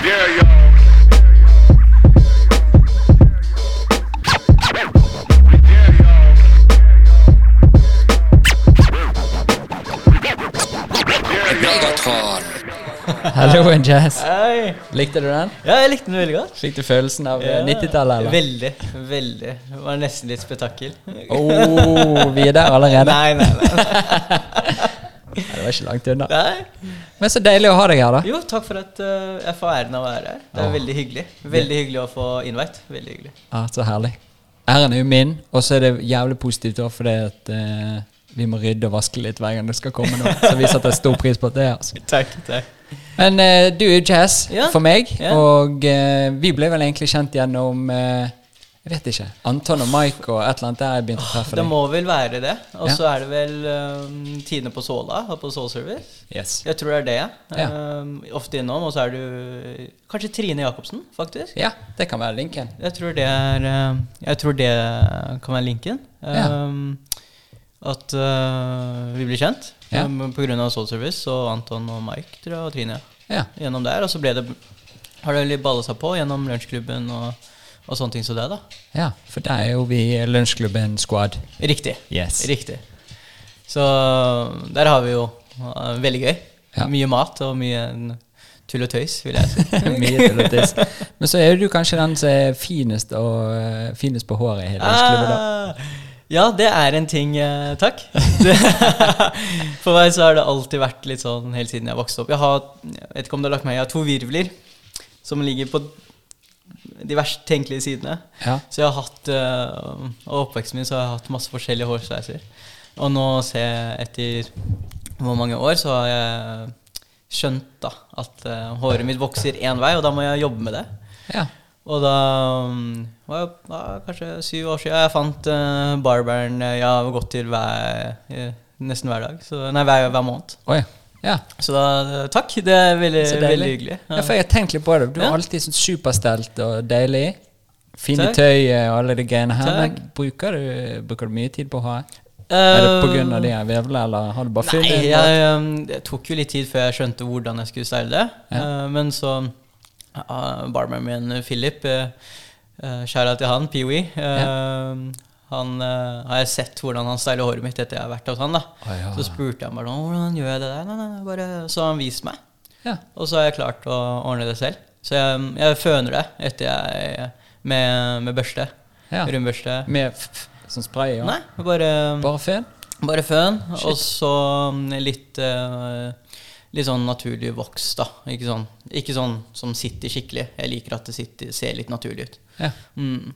Hello and Jazz. Hei. Likte du den? Ja, jeg likte den veldig godt. Fikk du følelsen av eh, Ja. 90-tallet, eller? Veldig. Veldig. Det var nesten litt spetakkel. Oh, vi er der allerede. Nei, nei, nei. Nei, Det var ikke langt unna. nei. Men så deilig å ha deg her, da. Jo, takk for at uh, jeg får æren av å være her. Det er Åh. veldig hyggelig. Veldig hyggelig å få invite. Veldig hyggelig. Ja, Så herlig. Æren er jo min, og så er det jævlig positivt òg fordi at eh, vi må rydde og vaske litt hver gang det skal komme noe. Så vi setter stor pris på at det er altså. Takk. takk. Men eh, du er jo jazz Ja. for meg, Ja. og eh, vi ble vel egentlig kjent gjennom eh, Jeg vet ikke. Anton og Mike og et eller annet der jeg begynte å treffe Det må vel være det. Og Ja. så er det vel um, Tine på Sola og på Soul Service. Yes. Jeg tror det er det. Ja. Um, ofte innom. Og så er du kanskje Trine Jacobsen, faktisk. Ja, det kan være linken. Jeg tror det er um, Jeg tror det kan være linken. Ja. Um, at uh, vi blir kjent Ja. um, av Soul Service og Anton og Mike tror jeg, og Trine Ja. gjennom der. Og så ble det har det litt balla seg på gjennom lunsjklubben og, og sånne ting som det, da. ja, for der er jo vi Lunsjklubben Squad. Riktig. Yes. Riktig. Så der har vi jo uh, veldig gøy. Ja. Mye mat og mye tull og tøys, vil jeg si. Mye tull og tøys. Men så er du kanskje den som er finest, og, eh, finest på håret i hele Lunsjklubben. da. Ah, ja, det er en ting, eh, takk. Det, for meg så har det alltid vært litt sånn helt siden jeg vokste opp. Jeg har, jeg vet ikke om du har lagt meg, jeg har to virvler som ligger på de verst tenkelige sidene. Ja. Så jeg har hatt eh, Og oppveksten min så har jeg hatt masse forskjellige hårsveiser. Og nå ser jeg etter hvor mange år, så har jeg skjønt da at eh, håret mitt vokser én vei, og da må jeg jobbe med det. ja. Og da um, var da, kanskje syv år siden jeg fant uh, barberen jeg har gått til hver, nesten hver dag. Så, nei, hver, hver måned. Oi. Ja. Så da, takk. Det er veldig, veldig hyggelig. ja, for jeg har tenkt litt på det. Du er Ja. alltid sånn superstelt og deilig. Fine tøy og alle de greiene her. Men bruker du, bruker du mye tid på å ha? Er det på grunn av de her vevlene, eller har du bare funnet Nei, jeg, um, det tok jo litt tid før jeg skjønte hvordan jeg skulle det. Ja. Eh, men så uh, min, Philip, uh, uh, Kjære til han, Peewee eh, Han uh, har jeg sett hvordan han styler håret mitt etter jeg har vært hos han. da Ah, ja. Så spurte jeg bare hvordan gjør jeg det der. Nei, nei, nei, bare, så har han vist meg. Ja. Og så har jeg klart å ordne det selv. Så jeg, jeg føner det etter jeg med, med børste. Ja. Rundbørste. Med sånn spray? Ja. Nei, bare, Bare føn? bare føn. Og så mm, litt uh, Litt sånn naturlig voks, da. Ikke sånn, ikke sånn som sitter skikkelig. Jeg liker at det sitter, ser litt naturlig ut. Ja. Mm.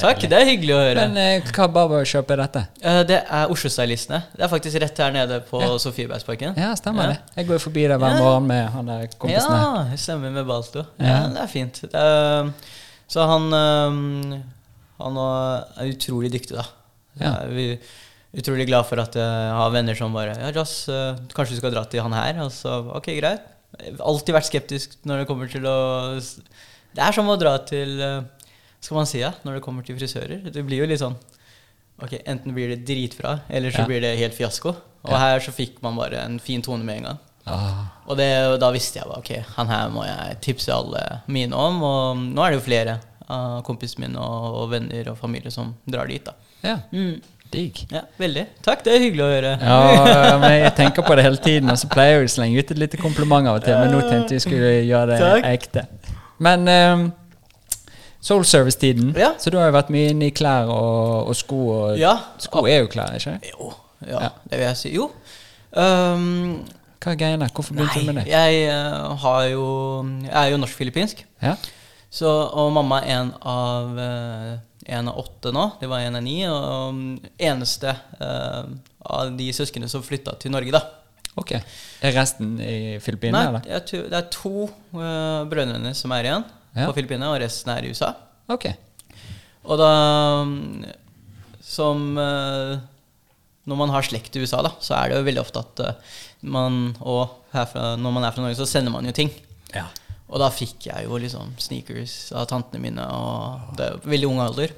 Takk, det er hyggelig å høre. Men eh, hva barbershop er dette? Eh, det er Oslo-stylistene. Det er faktisk rett her nede på Ja. Sofiebergsparken. Ja, stemmer Ja. det. Jeg går forbi der hver Ja. morgen med han der kompisen. Ja, jeg stemmer med Balto. Ja. Ja. det er fint. Det er, så han Han er utrolig dyktig, da. Ja. Vi- utrolig glad for at jeg har venner som bare Ja, øh, kanskje du skal dra til han her? Og så, ok, greit. Alltid vært skeptisk når det kommer til å Det er som å dra til Skal man si ja, når det kommer til frisører? Det blir jo litt sånn Ok, Enten blir det dritbra, eller så Ja. blir det helt fiasko. Og Ja. her så fikk man bare en fin tone med en gang. Ah, Og det, og da visste jeg bare ok, han her må jeg tipse alle mine om. Og nå er det jo flere av kompisene mine og, og venner og familie som drar dit. da. ja, Mm. digg. Ja, Veldig. Takk, det er hyggelig å høre. Ja, men jeg tenker på det hele tiden, og så pleier jeg å slenge ut et lite kompliment av og til, men nå tenkte jeg skulle gjøre det Takk. ekte. Men um, Soul Service-tiden, Ja. så du har jo vært mye inne i klær og, og sko. Og, Ja. Sko er jo klær, ikke? Jo, ja, det vil jeg si. Jo. Um, Hva er greiene? Hvorfor begynte du med det? jeg eh, har jo Jeg er jo norsk-filippinsk. Ja? Så, og mamma er en av eh, en av åtte nå. Det var en av ni. Og um, eneste uh, av de søsknene som flytta til Norge, da. Ok. Er resten i Filippinene, Nei, eller? jeg tror, det er to uh, brødrene som er igjen Ja. på Filippinene, og resten er i USA. Ok. Og da Som eh, Når man har slekt i USA, da, så er det jo veldig ofte at eh, man Og herfra, når man er fra Norge, så sender man jo ting. Ja. Og da fikk jeg jo liksom sneakers av tantene mine, og det er veldig ung alder.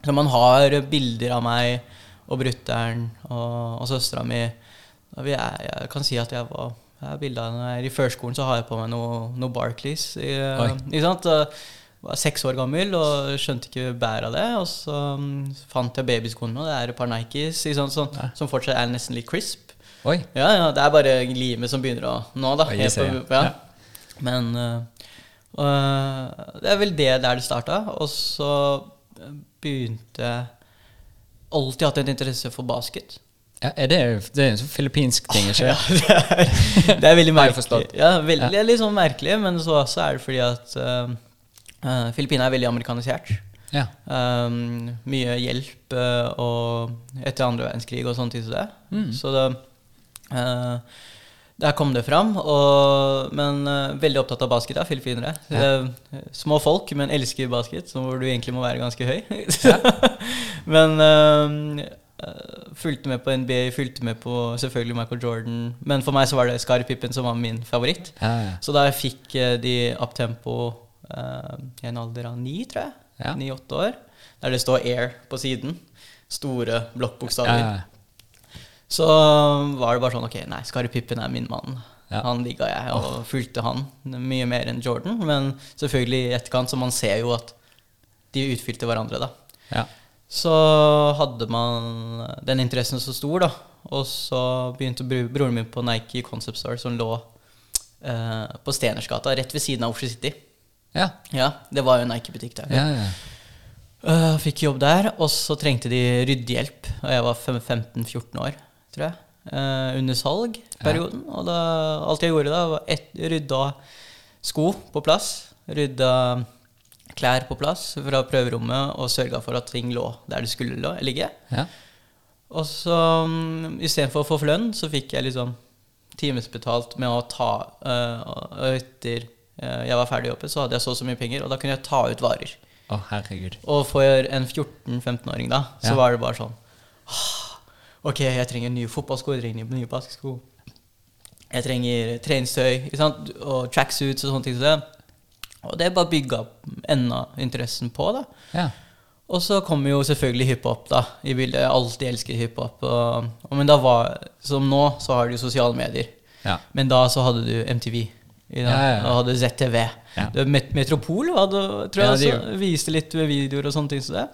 Så man har bilder av meg og brutter'n og, og søstera mi. Jeg, jeg kan si at jeg var Her er bildet av når er i førskolen, så har jeg på meg noe, noe Barclays. I, ikke sant? Var seks år gammel og skjønte ikke bæret av det. Og så mm, fant jeg babyskoene, og det er et par Nikes sant? Sånn, som fortsatt er nesten litt crisp. Oi. Ja, ja, det er bare limet som begynner å nå, da. Oi, på- ja. ja. Men uh, uh, det er vel det der det starta. Og så begynte jeg Alltid hatt en interesse for basket. Ja, er det, det er en sånn filippinsk ting, ikke Ja, det, er, det er veldig merkelig. Ja, veldig, er litt sånn merkelig, men så også er det fordi at uh, Filippinene er veldig amerikanisert. Ja. Um, mye hjelp uh, og etter andre verdenskrig og sånn som det. Mm. Så det, uh, der kom det fram. Og, men uh, veldig opptatt av basket, da, filippinere. Ja. Små folk, men elsker basket, så hvor du egentlig må være ganske høy. men fulgte med på NBA, fulgte med på selvfølgelig Michael Jordan. Men for meg så var det Skari Pippen som var min favoritt. Ja, ja. Så da jeg fikk eh, de uptempo uh, i en alder av ni, tror jeg, ni-åtte år, der det står Air på siden, store blokkbokstaver, så var det bare sånn Ok, nei, Skari Pippen er min mann. Ja. Han digga jeg, og fulgte han mye mer enn Jordan. Men selvfølgelig i etterkant, så man ser jo at de utfylte hverandre, da. ja. Så hadde man den interessen så stor, da. Og så begynte broren min på Nike Concept Store, som lå eh, på Stenersgata, rett ved siden av Oslo City. Ja, Ja, det var jo en Nike-butikk der. ja, ja. Uh, fikk jobb der, og så trengte de ryddehjelp. Og jeg var 15-14 år, tror jeg. uh, under salgperioden. Og da, alt jeg gjorde da, var et, rydda sko på plass. Rydda klær på plass fra prøverommet og sørga for at ting lå der det skulle lå, ligge. ja. Og så um, istedenfor å få lønn, så fikk jeg liksom timesbetalt med å ta og Etter eh, jeg var ferdig oppe, så hadde jeg så og så mye penger, og da kunne jeg ta ut varer. Å, herregud. Og for en 14-15-åring da, så Ja. var det bare sånn «Ah, Ok, jeg trenger nye fotballsko, jeg trenger nye basketsko. Jeg trenger treningstøy og tracksuits og sånne ting. Så det. Og det bare bygga enda interessen på. da. Ja. Og så kommer jo selvfølgelig hiphop da, i bildet. Jeg har alltid elsket hiphop. Men da var, som nå, så har du sosiale medier. Ja. Men da så hadde du MTV. Da? Ja, ja. Og hadde ZTV. Ja. Det var Met Metropol det, tror jeg de også viste litt videoer og sånne ting Så det.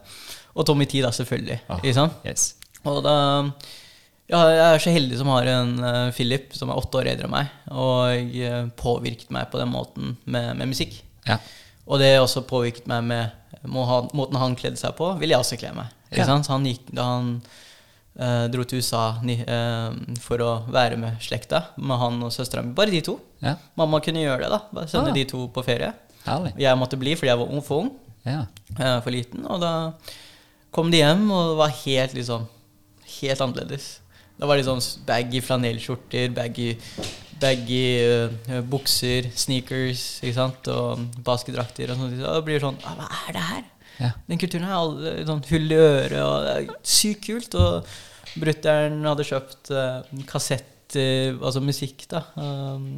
Og Tommy T, da, selvfølgelig. Oh? Yes. Og da ja, Jeg er så heldig som har en uh, Philip som er åtte år eldre enn meg, og uh, påvirket meg på den måten med, med musikk. Ja. Og det også påvirket meg med må ha, måten han kledde seg på, vil jeg også kle meg. Ikke sant? Han gikk, da han uh, dro til USA eh, for å være med slekta, med han og søstera mi. Bare de to. ja. Mamma kunne gjøre det. da Bare Sende Ah. de to på ferie. Herlig. Jeg måtte bli fordi jeg var ung, for ung. Ja. Uh, for liten. Og da kom de hjem, og det var helt liksom Helt annerledes. Det var liksom baggy flanellskjorter, baggy, baggy uh, bukser, sneakers ikke sant? og basketdrakter og sånt. Og det blir sånn ah, Hva er det her? Ja. Den kulturen her, alle, sånn hull i øret, og det er sykt kult. Og brutter'n hadde kjøpt eh, kassetter, altså musikk, da. Um?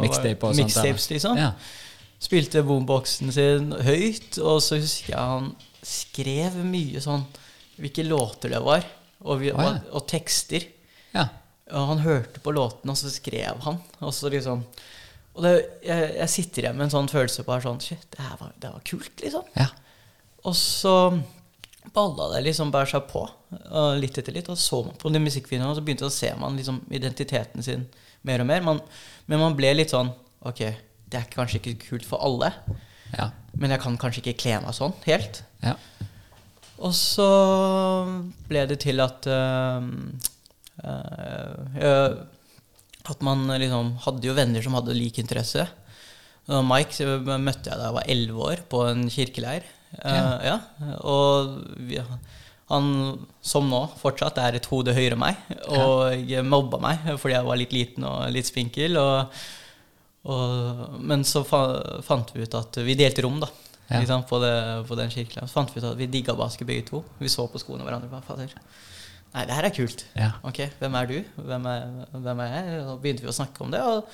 Mixtape og sånt. Mixtapes, liksom. Ja. Spilte boomboxen sin høyt, og så husker jeg han skrev mye sånn Hvilke låter det var, og, vi, oh, ja. og, og tekster. ja. Og han hørte på låten, og så skrev han. Og så liksom Og det, jeg, jeg sitter igjen med en sånn følelse på her sånn Shit, det her var, det var kult, liksom. Ja. Og så balla det liksom bare seg på, litt etter litt. Og så man på de musikkvideoene, og så begynte å se man liksom identiteten sin mer og mer. Man, men man ble litt sånn Ok, det er kanskje ikke kult for alle, Ja. men jeg kan kanskje ikke kle meg sånn helt. Ja. Og så ble det til at eh, At man liksom hadde jo venner som hadde lik interesse. Og Mike møtte jeg da jeg var elleve år, på en kirkeleir. Ja. ja. Og han, som nå, fortsatt er et hode høyere enn meg, og mobba meg fordi jeg var litt liten og litt spinkel. Og, og, men så fa, fant vi ut at vi delte rom, da. Ja. Liksom, på, det, på den kirkeleiren. Så fant vi ut at vi digga basket begge to. Vi så på skoene hverandre. Bare. Nei, det her er kult. Ja. Ok, hvem er du? Hvem er, hvem er jeg? Og så begynte vi å snakke om det, og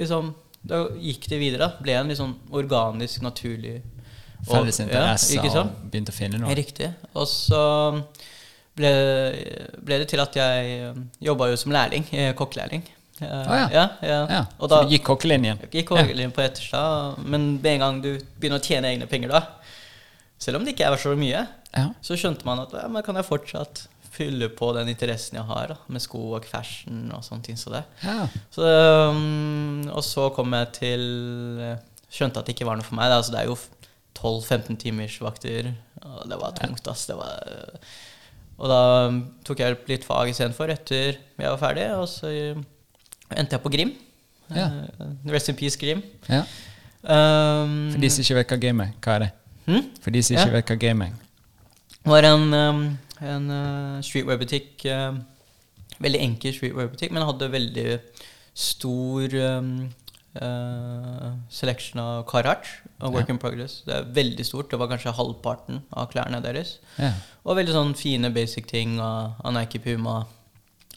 liksom, da gikk det videre. da. Ble en liksom organisk, naturlig og- Felles interesse ja, og begynte å finne noe. Riktig. Og så ble, ble det til at jeg jobba jo som lærling, eh, kokkelærling. ah, ja. ja, ja. Ja, Og så da du gikk kokkelinjen. gikk hovedlinjen på Etterstad, men med en gang du begynner å tjene egne penger da, selv om det ikke er så mye, Ja. så skjønte man at ja, men kan jeg fortsatt fylle på den interessen jeg har da, med sko og fashion og sånne ting. Så det. ja. Så, um, og så kom jeg til Skjønte at det ikke var noe for meg. Da. Altså, det er jo 12-15 timers vakter. Og det var tungt, ass. Det var, og da um, tok jeg litt fag istedenfor etter jeg var ferdig. Og så um, endte jeg på Grim. Ja. Uh, Rest in peace, Grim. ja. Um, For de som ikke vet hva game er, hva er det? Hmm? For de som ikke Ja. vet hva game er. Var en, um, en uh, streetwear-butikk. Uh, veldig enkel streetwear-butikk, men hadde veldig stor um, uh, selection av Carhartt og Work Ja. in Progress. Det er veldig stort. Det var kanskje halvparten av klærne deres. Ja. Og veldig sånn fine basic ting av, av Nike Puma,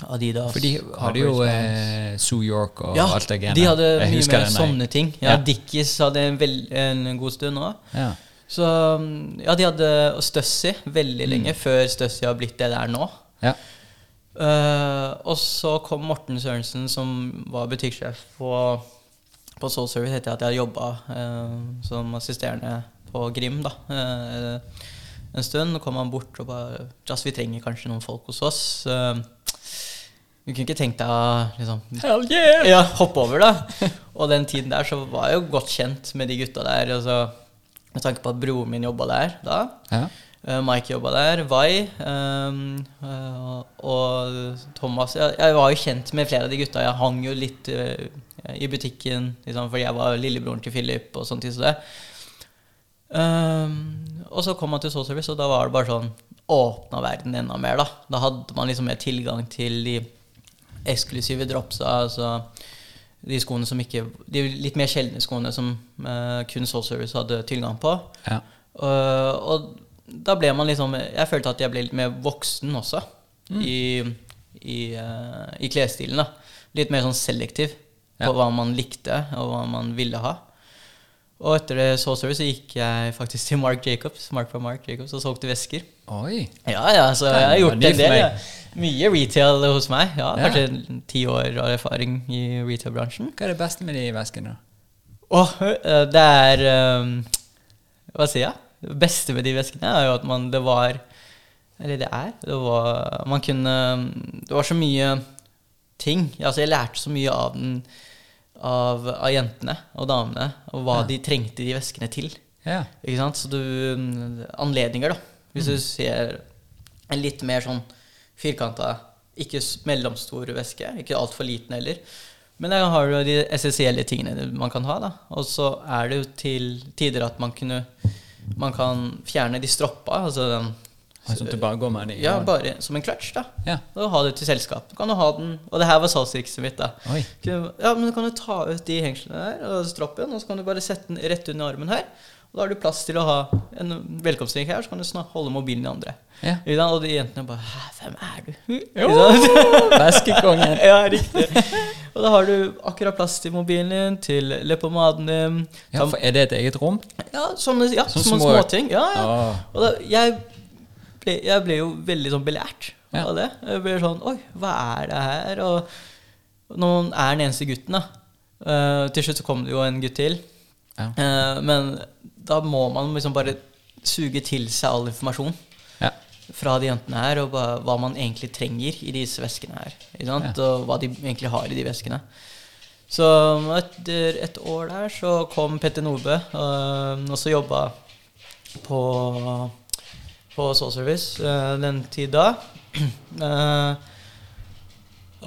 Adidas For de hadde jo eh, Zoo York og ja, alt det greiene. de hadde mye mer sånne ting. Ja, Ja. Dickies hadde en, vel, en god stund òg. Ja. Så um, ja, de hadde Stussy veldig lenge, før Stussy har blitt det det er nå. ja. Uh, og så kom Morten Sørensen, som var butikksjef på, på Soul Service etter at jeg hadde jobba som assisterende på Grim da, uh, en stund. Og kom han bort og bare Jazz, vi trenger kanskje noen folk hos oss. du vi kunne ikke tenkt deg å liksom, Hell yeah! ja, hoppe over, da. Og den tiden der så var jeg jo godt kjent med de gutta der. Og Altså, med tanke på at broren min jobba der da. Ja. Eh, Mike jobba der. Vai. Um, eh, og Thomas jeg, jeg var jo kjent med flere av de gutta. Jeg hang jo litt uh, i butikken liksom, fordi jeg var lillebroren til Philip og sånt. Så. Ehm, og så kom man til Soul Service, og da var det bare sånn Åpna verden enda mer, da. Da hadde man liksom mer tilgang til de eksklusive dropsa. Altså de skoene som ikke De litt mer sjeldne skoene som uh, kun Soul Service hadde tilgang på. Ja. Og, og da ble man liksom Jeg følte at jeg ble litt mer voksen også i, i, uh, i klesstilen. da Litt mer sånn selektiv på hva man likte, og hva man ville ha. Og etter det Service så gikk jeg faktisk til Mark Jacobs Mark fra Mark Jacobs og solgte vesker. Oi. Ja, ja, så jeg har gjort en del. Ja. Mye retail hos meg. Ja, Ja. Kanskje ti år av erfaring i retail-bransjen. Hva er det beste med de veskene? Øh, det er um, Hva sier jeg? Det beste med de veskene er jo at man Det var Eller det er det var, Man kunne Det var så mye ting. Altså, jeg lærte så mye av den av, av jentene og damene, og hva Ja. de trengte de veskene til. Ja. Ikke sant? Så du mm, Anledninger, da. Hvis Mm. du ser en litt mer sånn firkanta, ikke mellomstor væske, ikke altfor liten heller. Men der har du de essensielle tingene man kan ha, da. Og så er det jo til tider at man kunne Man kan fjerne de stroppa, altså den Sånn at du bare går med de? Ja, bare som en clutch, da. Ja. Og ha det til selskap. Du kan ha den Og det her var salgstrikset mitt, da. Oi. Ja, men du kan jo ta ut de hengslene der og stroppen, og så kan du bare sette den rett under armen her. Og da har du plass til å ha en velkomstdrink her, så kan du snakke, holde mobilen i andre. Ja. Og de jentene bare Hæ, hvem er du? Jo! Veskekongen. ja, riktig. Og da har du akkurat plass til mobilen din, til leppepomaden din. Ja, for er det et eget rom? Ja, sånne, ja, Sånne små- småting. Ja, ja. Oh. Og da, jeg, ble, jeg ble jo veldig sånn belært Ja. av det. Jeg ble sånn Oi, hva er det her? Og man er den eneste gutten, da Uh, Til slutt så kom det jo en gutt til. Ja. Uh, men da må man liksom bare suge til seg all informasjon Ja. fra de jentene her, og hva, man egentlig trenger i disse veskene her. Ikke sant? Og hva de egentlig har i de veskene. Så etter et år der så kom Petter Nordbø, uh, og så jobba på, på Soul Service uh, den tid da. Eh,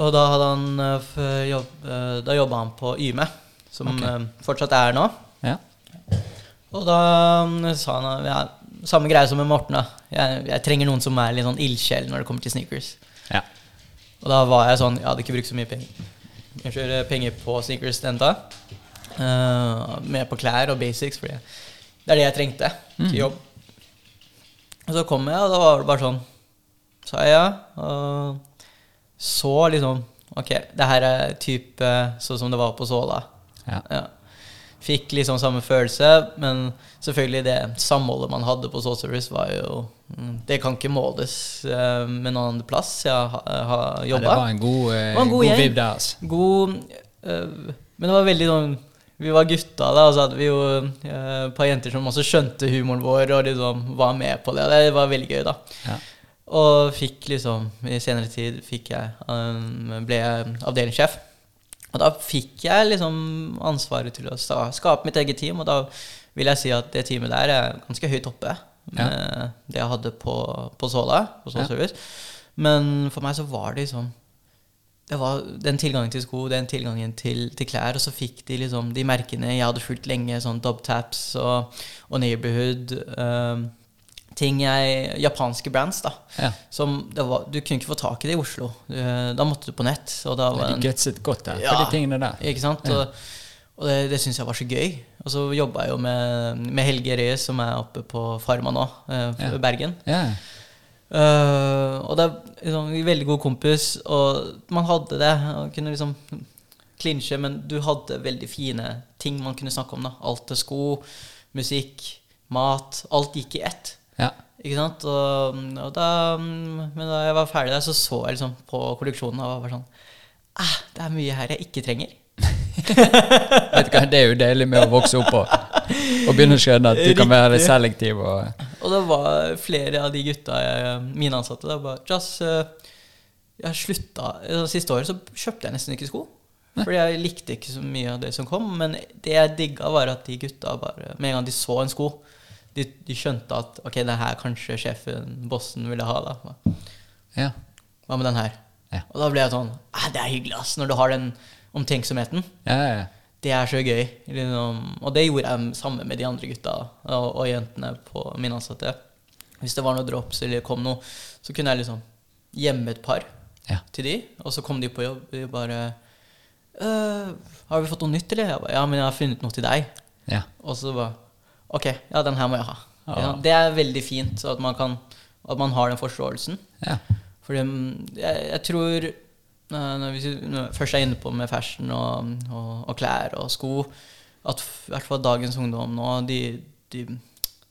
og da hadde han øh, jobb, Da jobba han på Yme, som okay. fortsatt er nå. Ja. Og da mm, sa han ja, samme greie som med Morten. da jeg, jeg trenger noen som er litt sånn ildsjel når det kommer til sneakers. ja. Og da var jeg sånn Jeg hadde ikke brukt så mye penger, Unnskyld, penger på sneakers den da. Uh, mer på klær og basics, for det er det jeg trengte til jobb. Og så kom jeg, og da var det bare sånn Sa jeg ja. Og så liksom Ok, det her er type sånn som det var på Såla. Ja. Ja. Fikk liksom samme følelse, men selvfølgelig det samholdet man hadde på Soul Service, var jo mm, Det kan ikke måles eh, med noen annen plass jeg har, jobba. Ja, det var en god, eh, god god vibb der, altså. God øh, Men det var veldig sånn Vi var gutta, da, og så hadde vi jo et et par jenter som også skjønte humoren vår og liksom var med på det. Det var veldig gøy, da. Ja. Og fikk liksom I senere tid fikk jeg um, ble jeg avdelingssjef. Og da fikk jeg liksom ansvaret til å sta- skape mitt eget team, og da vil jeg si at det teamet der er ganske høyt oppe med det jeg hadde på, på Sola, på Soul Ja. Men for meg så var det liksom det var den tilgangen til sko, den tilgangen til, til klær, og så fikk de liksom de merkene jeg hadde fulgt lenge, sånn Dubtaps og, og Neighborhood. Um, ting jeg Japanske brands, da. Ja. Som det var, Du kunne ikke få tak i det i Oslo. Du- Da måtte du på nett. Og da var De gutset godt der, Ja. for de tingene der. ikke sant? Ja. Og, og det, det syns jeg var så gøy. Og så jobba jeg jo med, med Helge Reyes, som er oppe på Farma nå, eh, Ja. Bergen. Ja. Eh, og det er liksom, en veldig god kompis, og man hadde det. Og kunne liksom klinsje, men du hadde veldig fine ting man kunne snakke om. da Alt til sko, musikk, mat. Alt gikk i ett. ja. Ikke sant? Og, og da, men da jeg var ferdig der, så så jeg liksom på kolleksjonen og var sånn ah, Det er mye her jeg ikke trenger. Vet du hva, Det er jo deilig med å vokse opp og, og begynne å skjønne at du kan være selektiv. Og, Og det var flere av de gutta, jeg, mine ansatte, da bare Just, eh, jeg slutta eh, Siste året så kjøpte jeg nesten ikke sko. Fordi jeg likte ikke så mye av det som kom. Men det jeg digga, var at de gutta bare Med en gang de så en sko, de, de skjønte at ok, det her kanskje sjefen, bossen, ville ha. da ja. Hva med den her? Ja. Og da ble jeg sånn ah, Det er hyggelig, ass. Når du har den omtenksomheten. Ja, ja. Det er så gøy. Liksom. Og det gjorde jeg sammen med de andre gutta og, og jentene på min ansatte. Hvis det var noe drops eller kom noe, så kunne jeg liksom gjemme et par Ja. til de. Og så kom de på jobb og de bare «Øh, 'Har vi fått noe nytt, eller?' Jeg bare, 'Ja, men jeg har funnet noe til deg.' ja. Og så bare 'Ok, ja, den her må jeg ha'. Ja. Det er veldig fint at man, kan, at man har den forståelsen. ja. For jeg, jeg tror når vi først er inne på med fashion og, og, og klær og sko, at i hvert fall dagens ungdom nå, de, de,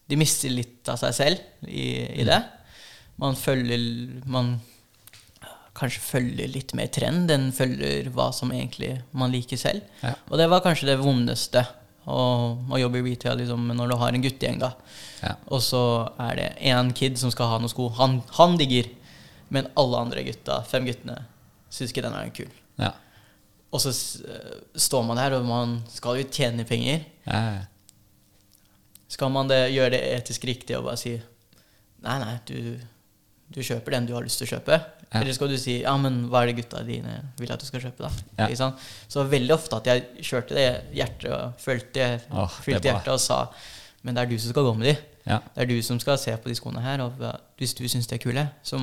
de mister litt av seg selv i, i det. Man følger Man kanskje følger litt mer trend enn følger hva som egentlig man liker selv. Ja. Og det var kanskje det vondeste å, å jobbe i retail liksom, når du har en guttegjeng. da ja. og så er det én kid som skal ha noen sko. Han, han digger. Men alle andre gutta, fem guttene, syns ikke den er kul. ja. Og så eh, står man der, og man skal jo tjene penger. ja. Skal man det, gjøre det etisk riktig og bare si Nei, nei, du, du kjøper den du har lyst til å kjøpe. Ja. Eller skal du si Ja, men hva er det gutta dine vil at du skal kjøpe, da? Ja. Så veldig ofte at jeg kjørte det hjertet og følte, Åh, fylte hjertet og sa Men det er du som skal gå med de. ja. Det er du som skal se på de skoene her, og hvis du syns de er kule, så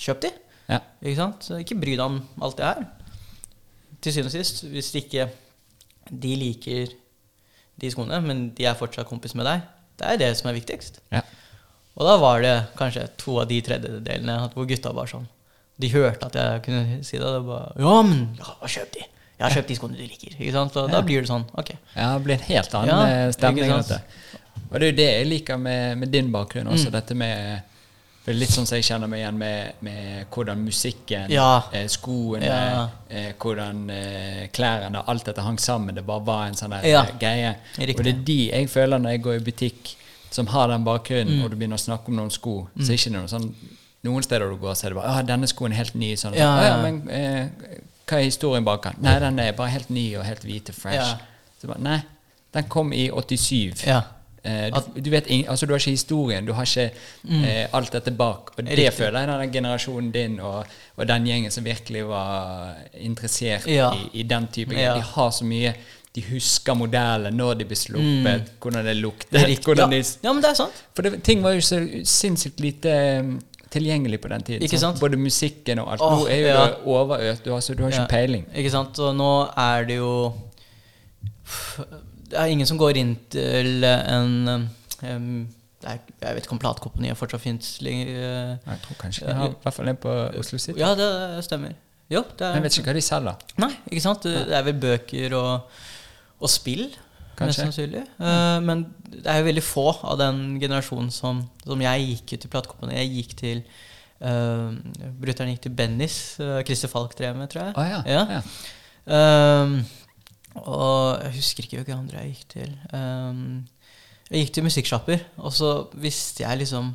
kjøp de. Ja. Ikke sant? Så ikke bry deg om alt det her. Til syvende og sist, hvis ikke de liker de skoene, men de er fortsatt kompis med deg, det er det som er viktigst. ja. Og da var det kanskje to av de tredjedelene hvor gutta var sånn De hørte at jeg kunne si det, og det bare Ja, men ja, kjøp de! Jeg har kjøpt de skoene du liker. Ikke sant? Så Ja. da blir det sånn. Ok. Ja, det blir en helt annen Ja, eh, stemning. Og det er jo det jeg liker med, med din bakgrunn også. Mm. Dette med for det er Litt sånn som jeg kjenner meg igjen med, med hvordan musikken, Ja. eh, skoene, Ja. eh, hvordan eh, klærne, alt dette hang sammen. Det bare var en sånn der Ja. eh, greie. Riktig. Og det er de jeg føler når jeg går i butikk som har den bakgrunnen, Mm. og du begynner å snakke om noen sko, så er det ikke noe sånn Noen steder du går, så er det bare ah, 'Denne skoen er helt ny.' Sånn, Ja, «Å ja. men eh, hva er historien bak den? Nei, den er bare helt ny og helt hvit og fresh. Så bare, nei, den kom i 87. Ja. Eh, du, du vet altså du har ikke historien, du har ikke eh, alt dette bak. Og det Mm. Riktig. føler jeg den generasjonen din og, og den gjengen som virkelig var interessert Ja. i, i den type Ja. De har så mye De husker modellen, når de ble sluppet, hvordan det luktet. Mm. Riktig. Hvordan de, ja, men det er sant. for det, ting var jo så sinnssykt lite um, tilgjengelig på den tiden. Ikke sant? Både musikken og alt. Oh, Nå er jo ja. det overøst, du altså, du har ikke peiling. Ikke sant? Og nå er det jo Det er ingen som går inn til en um, det er, Jeg vet ikke om platekompaniet fortsatt fins lenger. Jeg tror kanskje de har i hvert fall en på Oslo City. Ja, det stemmer. Jo, det Men jeg er vet ikke hva de selger. Nei, ikke sant? Det er vel bøker og, og spill. Mest sannsynlig. Eh, men det er jo veldig få av den generasjonen som, som jeg gikk ut til platekompaniet. Jeg gikk til uh, Brutter'n gikk til Bennys. Uh, Christer Falk drev med, tror jeg. Å ja. Ja. ja. Ehm, og jeg husker ikke hvilke andre jeg gikk til. Um, jeg gikk til musikksjapper, og så visste jeg liksom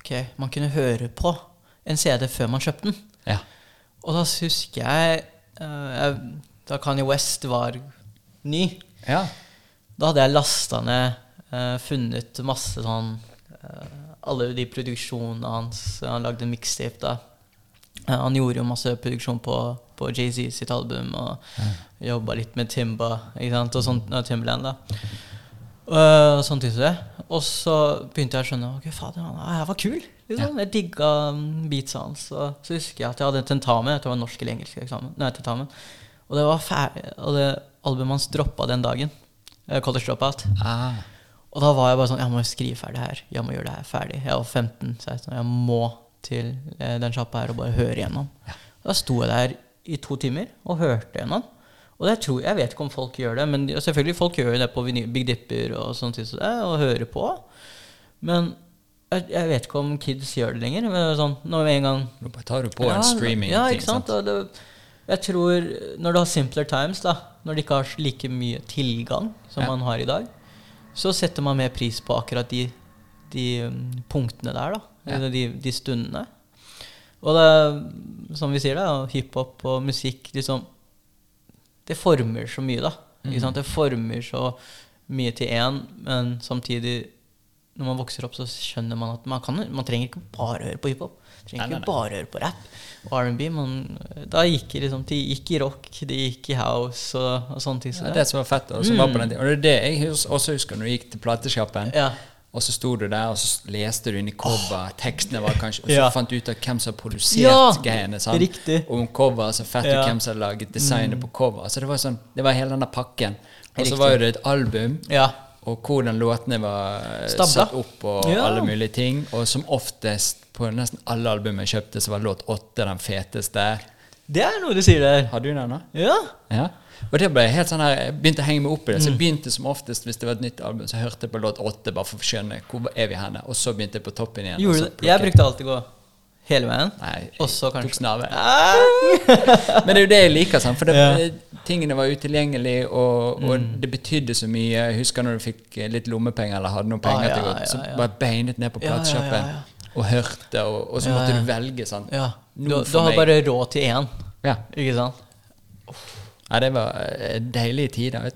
Ok, man kunne høre på en CD før man kjøpte den. ja. Og da husker jeg, uh, jeg Da Kanye West var ny, ja. da hadde jeg lasta ned uh, Funnet masse sånn uh, Alle de produksjonene hans. Han lagde en mixtape da. Han gjorde jo masse produksjon på, på Jay-Z sitt album og jobba litt med Timba og sånt, ja, Timberland. da uh, Sånn type det. Og så begynte jeg å skjønne Ok, fader, han her var kul. Liksom. Jeg digga um, beatsa hans. Og så husker jeg at jeg hadde en tentamen. Jeg tror det var norsk eller engelsk eksamen. Nei, tentamen. Og det var ferdig Og det albumet hans droppa den dagen. eh, College Dropout. Ah. Og da var jeg bare sånn Jeg må skrive ferdig her. Jeg må gjøre det her ferdig. Jeg var 15-16, og jeg må til eh, den sjappa her og bare høre igjennom. Da sto jeg der i to timer og hørte gjennom. Og jeg, tror, jeg vet ikke om folk gjør det, men selvfølgelig folk gjør det på Big Dipper og sånt og hører på. Men jeg, jeg vet ikke om kids gjør det lenger. Men sånn, når en gang Nå tar du på en streaming Ja, ikke sant? Og det, jeg tror Når du har simpler times, da, når de ikke har like mye tilgang som Ja. man har i dag, så setter man mer pris på akkurat de, de um, punktene der, da. Ja. Eller de, de stundene. Og det, som vi sier, da, hiphop og musikk liksom Det former så mye, da. Ikke sant? Det former så mye til én, men samtidig når man vokser opp, så skjønner man at man, kan, man trenger ikke bare høre på hiphop. Trenger Nei, nei, ikke bare høre på rap og R&B. Man- Da gikk det liksom, de gikk i rock, de gikk i house og, og sånne ting. Så er det som var fett. Og, som var på den tiden. og det er det jeg også husker når du gikk til platesjappen. Ja. Og så sto du der, og så leste du inn i cover. Tekstene var kanskje Og så Ja. fant du ut av hvem som har produsert Ja, greiene. sant? riktig. Og om cover, så fett, Ja. hvem som har laget designet på cover. Så det var sånn, det var hele denne pakken. Og så var jo det et album, ja. og hvordan låtene var eh, Stabla. satt opp, og Ja. alle mulige ting. Og som oftest, på nesten alle album jeg kjøpte, så var låt åtte den feteste. Det er noe du sier der. Har du den, da? Ja. Ja. Og det ble helt sånn her, Jeg begynte å henge meg opp i det. Mm. Så jeg begynte som oftest hvis det var et nytt album, så hørte jeg på låt åtte bare for å skjønne hvor er vi henne. Og så begynte jeg på toppen igjen. Gjorde du det? Jeg brukte alltid gå hele veien. Nei, Og så kanskje snarvei. Ah! Men det er jo det jeg liker, sant? for det, Ja. tingene var utilgjengelige, og, og Mm. det betydde så mye. Jeg husker når du fikk eh, litt lommepenger eller hadde noen penger Ah, til å godt, ja, så ja. bare beinet ned på Ja, ja, ja, platesjappen ja. og hørte, og, og så måtte ja. du velge. sant? Ja. Du, du har bare råd til én, Ja. ikke sant? Ja, det var eh, deilige tider.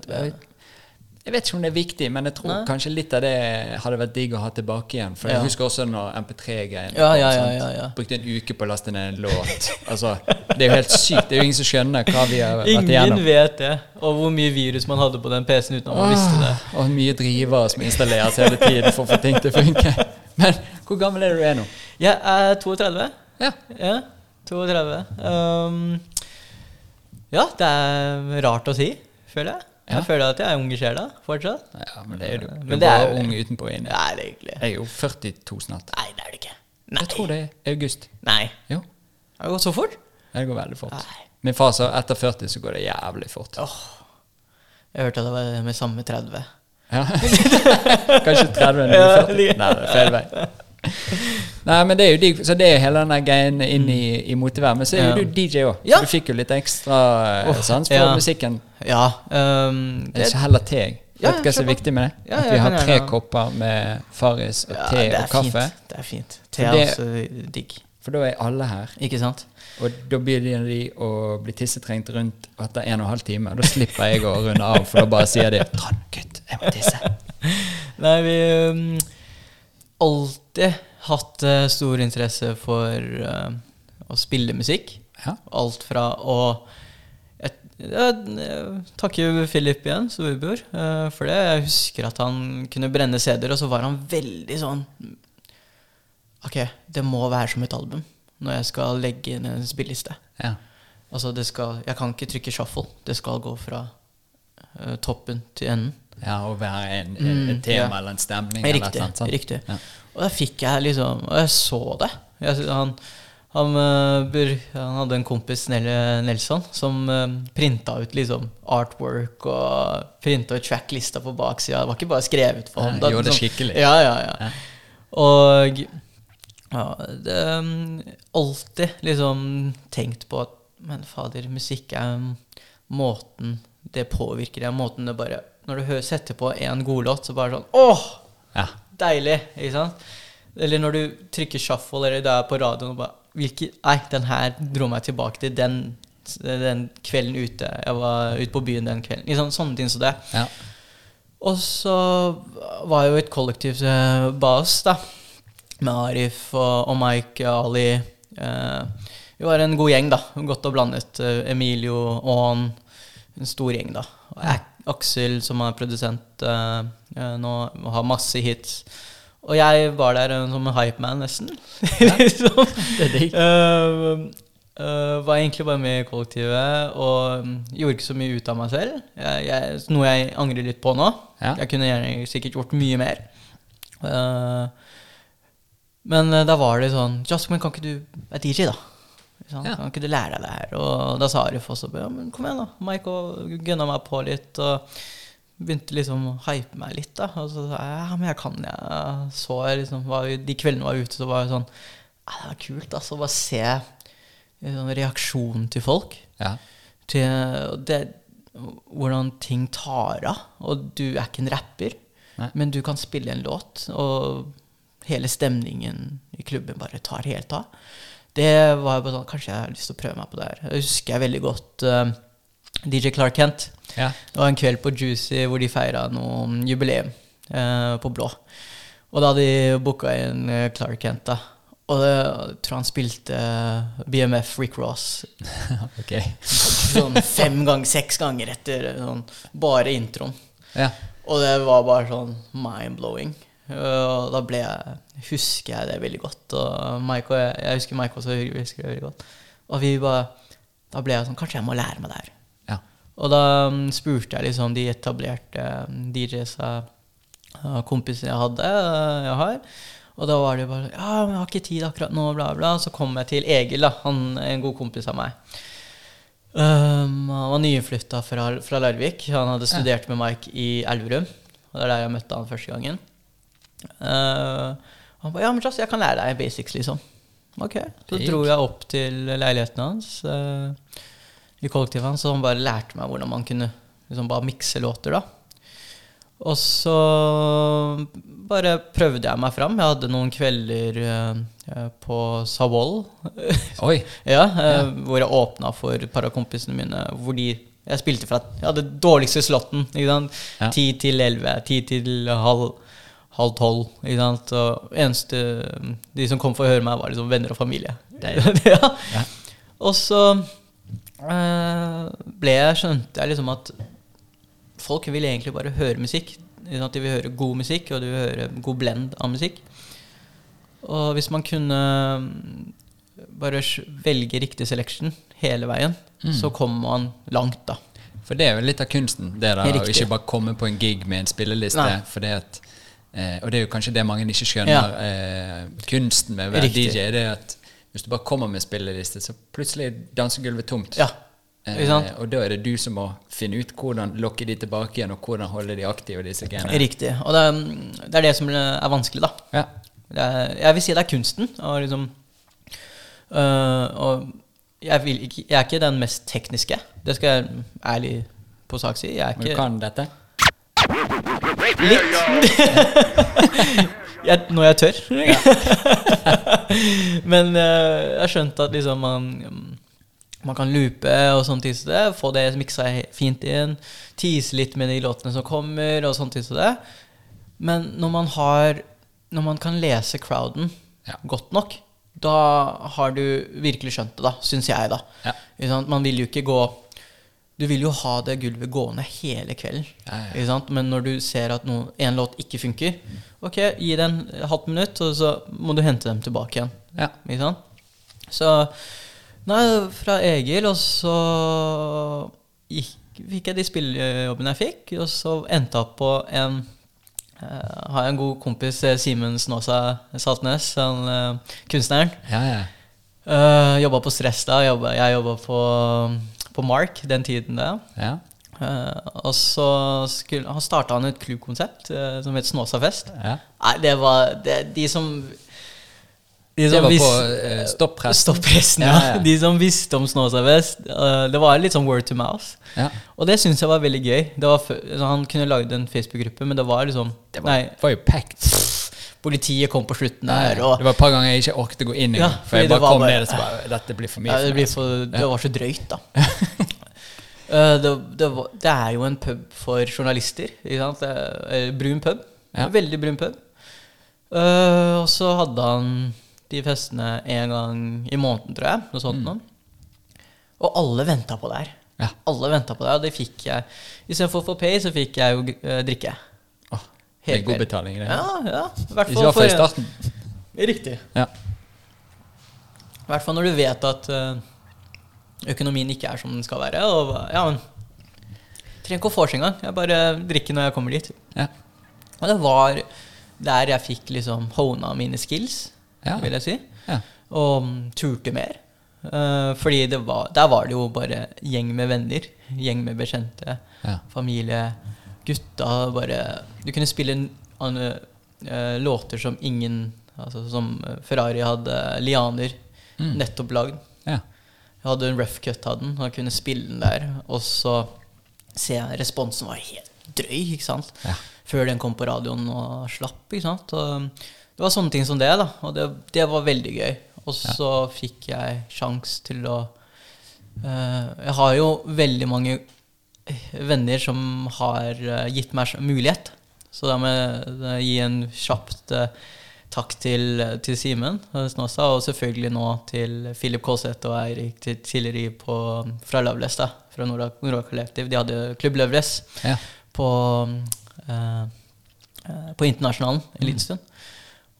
Jeg, vet ikke om det er viktig, men jeg tror Nei. kanskje litt av det hadde vært digg å ha tilbake igjen. For Ja. jeg husker også når MP3-greien Ja, ja, ja, ja, ja. Brukte en uke på å laste ned en låt. Altså, det er jo helt sykt. Det er jo ingen som skjønner hva vi har vært Ingen igjennom. vet det. Og hvor mye virus man hadde på den PC-en uten at man visste det. Åh, Og mye drivere som installeres hele tiden for å få ting til å funke. Men hvor gammel er du er nå? Jeg er 32. Ja. Ja, 32. Um, ja, det er rart å si, føler jeg. Ja. Jeg føler at jeg er ung i sjela fortsatt. ja, men det er du. Du Men er det er bare jo- ung utenpå og inni. Det er egentlig. Jeg er jo 42 snart. Nei, det er det ikke. Nei. Jeg tror det er august. Nei. Jo, Har det gått så fort? det går veldig fort. Nei. Min far sa etter 40 så går det jævlig fort. Åh. Jeg hørte at det var med samme 30. Ja. Kanskje 30 når du er 40? Nei, det er feil vei. Nei, men det er jo digg. Så det er hele denne greien inn i, i motivær. Men så er jo Ja. du DJ òg, Ja. du fikk jo litt ekstra oh, sans for ja. musikken. Ja. Um, det er ikke heller te. jeg. Vet du hva som er viktig med det? At vi har tre kopper med Farris og te og kaffe. Fint. Det er fint. Te er også digg. For da er alle her. Ikke sant? Og da begynner de å bli tissetrengt rundt etter en og en halv time. Da slipper jeg å runde av, for da bare sier de 'Trond, gutt, jeg må tisse'. Nei, vi um, alltid hatt eh, stor interesse for eh, å spille musikk. Ja. Alt fra å jeg takker Philip igjen, storebror, eh, for det. Jeg husker at han kunne brenne CD-er, og så var han veldig sånn Ok, det må være som et album når jeg skal legge inn en spilleliste. Ja. Altså, det skal Jeg kan ikke trykke shuffle. Det skal gå fra uh, toppen til enden. ja, Og være en, Mm, et tema ja. eller en stemning Riktig. eller annet. sant? riktig. Ja. Og da fikk jeg liksom Og jeg så det. Jeg, han, Han, eh, han hadde en kompis, Nelson, som uh, printa ut liksom artwork og printa ut tracklista på baksida. Det var ikke bare skrevet for ham. da, gjorde det sånn- skikkelig. Ja, ja, ja. Og ja, det um, alltid liksom tenkt på at Men fader, musikk er måten det påvirker deg. Måten det bare Når du setter på en god låt, så bare sånn Åh! Ja. Deilig! Ikke sant? Eller når du trykker shuffle, eller du er på radioen og bare hvilke, Nei, den her dro meg tilbake til den, den kvelden ute. Jeg var ute på byen den kvelden. Liksom, sånne ting som det. ja. Og så var jo et kollektiv eh, bas, da. Med Arif og, og Mike, Ali. Eh, vi var en god gjeng, da. Godt og blandet. Eh, Emilio, Aan. En stor gjeng, da. Og Aksel, som er produsent eh, nå, og har masse hits. Og jeg var der eh, som en hypeman, nesten. liksom. Det er digg. Uh, eh, var egentlig bare med i kollektivet og mm, gjorde ikke så mye ut av meg selv. Jeg, jeg, noe jeg angrer litt på nå. Ja. Jeg kunne gjerne sikkert gjort mye mer. Uh, men eh, da var det sånn Jasmin, kan ikke du være DJ, da? Sånn. Ja. Kan ikke du lære deg det her? Og da sa Arif også ja, men kom igjen, da. Mike og gunna meg på litt. Og begynte liksom å hype meg litt. da Og så sa jeg ja, men jeg kan jeg. Så jeg liksom var, De kveldene jeg var ute, så var jeg sånn ja, Det var kult, altså. Bare se liksom, reaksjonen til folk. Ja. Til det, hvordan ting tar av. Og du er ikke en rapper, Nei. men du kan spille en låt, og hele stemningen i klubben bare tar helt av. Det var jo bare sånn Kanskje jeg har lyst til å prøve meg på det her. Jeg husker jeg veldig godt eh, DJ Clark Kent. Ja. Det var en kveld på Juicy hvor de feira noe jubileum eh, på Blå. Og da hadde de booka inn eh, Clark Kent, da. Og det, jeg tror han spilte eh, BMF Rick Ross okay. sånn fem ganger, seks ganger etter eh, sånn, bare introen. Ja. Og det var bare sånn mind-blowing. Og da ble jeg Husker jeg det veldig godt. Og Mike og jeg, jeg husker Mike også husker det veldig godt. Og vi bare Da ble jeg sånn Kanskje jeg må lære meg det her. Og da mm, spurte jeg liksom de etablerte mm, DJ-sa uh, kompisene jeg hadde, uh, jeg har. Og da var det bare Ja, men jeg har ikke tid akkurat nå, bla, bla. Så kom jeg til Egil, da. Han er en god kompis av meg. Um, han var nyinnflytta fra, fra Larvik. Han hadde studert med Mike i Elverum. Og det er der jeg møtte han første gangen. Uh, han ba, ja, men Joss, jeg kan lære deg basics, liksom. Ok. Så dro jeg opp til leiligheten hans uh, i kollektivet hans, og han bare lærte meg hvordan man kunne liksom bare mikse låter, da. Og så bare prøvde jeg meg fram. Jeg hadde noen kvelder eh, eh, på Savoll. Oi. ja, eh, Hvor jeg åpna for et par av kompisene mine. Hvor de Jeg spilte fra Jeg hadde dårligste sant? Ja. Ti til 11, 10 til halv halv tolv. Ikke sant? Og eneste De som kom for å høre meg, var liksom venner og familie. ja. Ja. Og så eh, ble jeg, skjønte jeg liksom at folk vil egentlig bare høre musikk. At? De vil høre god musikk, og de vil høre god blend av musikk. Og hvis man kunne mm, bare velge riktig selection hele veien, Mm. så kommer man langt, da. For det er jo litt av kunsten, det da, å ikke bare komme på en gig med en spilleliste. For det at, eh, og det er jo kanskje det mange ikke skjønner. Eh, kunsten med å være DJ, det er at hvis du bare kommer med spilleliste, så plutselig er dansegulvet tomt. Ja. Eh, sant? og da er det du som må finne ut hvordan lokke de tilbake igjen, og hvordan holde de aktive. disse genene. Riktig. Og det er, det er det som er vanskelig, da. Ja. Det er, jeg vil si det er kunsten. Og liksom øh, Og jeg, vil ikke, jeg er ikke den mest tekniske. Det skal jeg ærlig på sak si. Jeg er Men du kan dette? jeg, Når jeg tør. Men jeg jeg skjønte at liksom man, man kan loope og sånne ting som det. Få det miksa fint inn. Tease litt med de låtene som kommer, og sånne ting som det. Men når man har Når man kan lese crowden Ja. godt nok, da har du virkelig skjønt det, da, syns jeg, da. Ja. Man vil jo ikke gå Du vil jo ha det gulvet gående hele kvelden. Ja? Men når du ser at noe, en låt ikke funker, ok, gi det en halvt minutt, og så må du hente dem tilbake igjen. Ja. Ikke sant? Så Nei, fra Egil, og så gikk, fikk jeg de spillejobbene jeg fikk, og så endte jeg opp på en eh, har jeg en god kompis, eh, Simen Snåsa Saltnes, han, eh, kunstneren. Ja, ja. Uh, jobba på Stress da. Jobba, jeg jobba på, på Mark den tiden da. Ja. Uh, og så skulle, han starta han et klubbkonsept uh, som het Snåsafest. ja. Nei, det var det, de som de Det var på uh, stoppresten. Stoppresten, ja. Ja, ja. De som visste om Snåsafest. Uh, det var litt sånn word to mouth. Ja. Og det syns jeg var veldig gøy. Det var han kunne lagd en Facebook-gruppe, men det var liksom Det var, Nei, var jo packed. Politiet kom på slutten der, og det var et par ganger jeg ikke orket å gå inn Ja, engang. for jeg bare kom bare- ned og så bare Dette blir for mye. ja, det, for for, det var så drøyt, da. Eh, det, det, var, det er jo en pub for journalister. Er, eh, brun pub. Veldig brun pub. Uh, og så hadde han de festene en gang i måneden, tror jeg. Noe sånt Mm. noe. Og alle venta på det her. Ja. Alle venta på det, og det fikk jeg. Istedenfor å få pay, så fikk jeg jo drikke. Det er god betaling det. Ja, ja. I hvert I hvert i starten. Riktig. Ja. I hvert fall når du vet at eh, økonomien ikke er som den skal være. Og ja, men Trenger ikke å vorse engang. Jeg bare drikker når jeg kommer dit. Ja. Og det var der jeg fikk liksom hona mine skills, Ja. vil jeg si. Ja. Og mm, turte mer. Uh, fordi det var, der var det jo bare gjeng med venner. Gjeng med bekjente. Familie. Gutta bare Du kunne spille en- an- uh, låter som ingen Altså som eh, Ferrari hadde lianer Mm. nettopp lagd. Ja. Jeg hadde en rough cut av den, og jeg kunne spille den der. Og så ser jeg responsen var helt drøy, ikke sant. Ja. Før den kom på radioen og slapp, ikke sant. Og det var sånne ting som det, da. Og det, det var veldig gøy. Og så fikk jeg sjans til å uh, Jeg har jo veldig mange venner som har eh, gitt meg mulighet. Så da må jeg eh, gi en kjapt eh, takk til, til Simen Snåsa, og selvfølgelig nå til Philip Kålseth og Eirik til- tidligere på, fra Loveless, da, fra Nora, Nora Collective. De hadde Klubb Loveless Ja. på, eh, eh, på Internasjonalen en liten stund.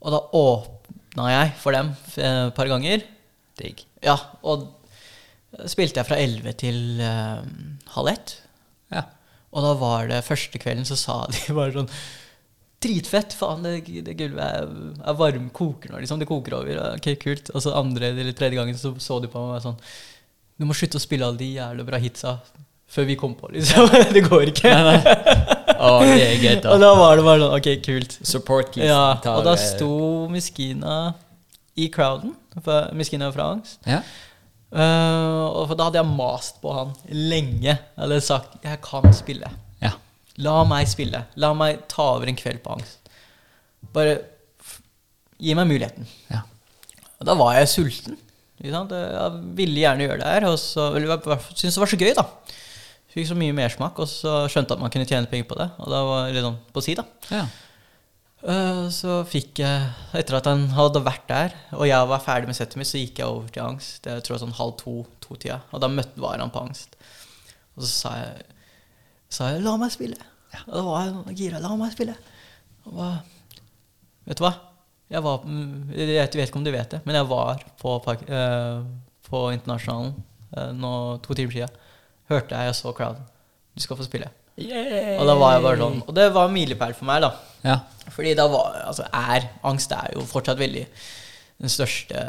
Og da åpna jeg for dem eh, et par ganger. Digg. Ja, og spilte jeg fra 11 til eh, halv ett. Og da var det første kvelden så sa de bare sånn Dritfett! Faen, det, det gulvet er, er varm, koker nå, liksom. Det koker over. Ok, kult. Og så andre eller tredje gangen så så de på meg og var sånn Du må slutte å spille alle de jævlig bra hitsa før vi kom på, liksom. det går ikke. Nei, nei. Oh, det er gøy, da. og da var det bare sånn Ok, kult. Support keys. Ja, og da sto Miskina i crowden. Miskina fra Angst. Ja. Eh, og da hadde jeg mast på han lenge. Jeg hadde sagt 'jeg kan spille'. ja. La meg spille. La meg ta over en kveld på angst. Bare gi meg muligheten. Ja. Og da var jeg sulten. Jeg ville gjerne gjøre det her. Og så eller jeg syntes det var så gøy, da. Fikk så mye mersmak, og så skjønte at man kunne tjene penger på det. Og da var det sånn på si, da. ja. Eh, Så fikk jeg, etter at han hadde vært der, og jeg var ferdig med settet mitt, så gikk jeg over til angst. Det tror jeg sånn halv to-to-tida. Og da møtte var han på angst. Og så sa jeg, sa jeg 'la meg spille'. Og da var jeg sånn gira. 'La meg spille'. Og hva, vet du hva? Jeg var Jeg vet ikke om du vet det, men jeg var på, eh, på Internasjonalen eh, nå to timer siden. Hørte jeg og så crowden. Du skal få spille. Og da var jeg bare sånn Og det var en milepæl for meg, da. ja. Fordi da var Altså, er Angst er jo fortsatt veldig den største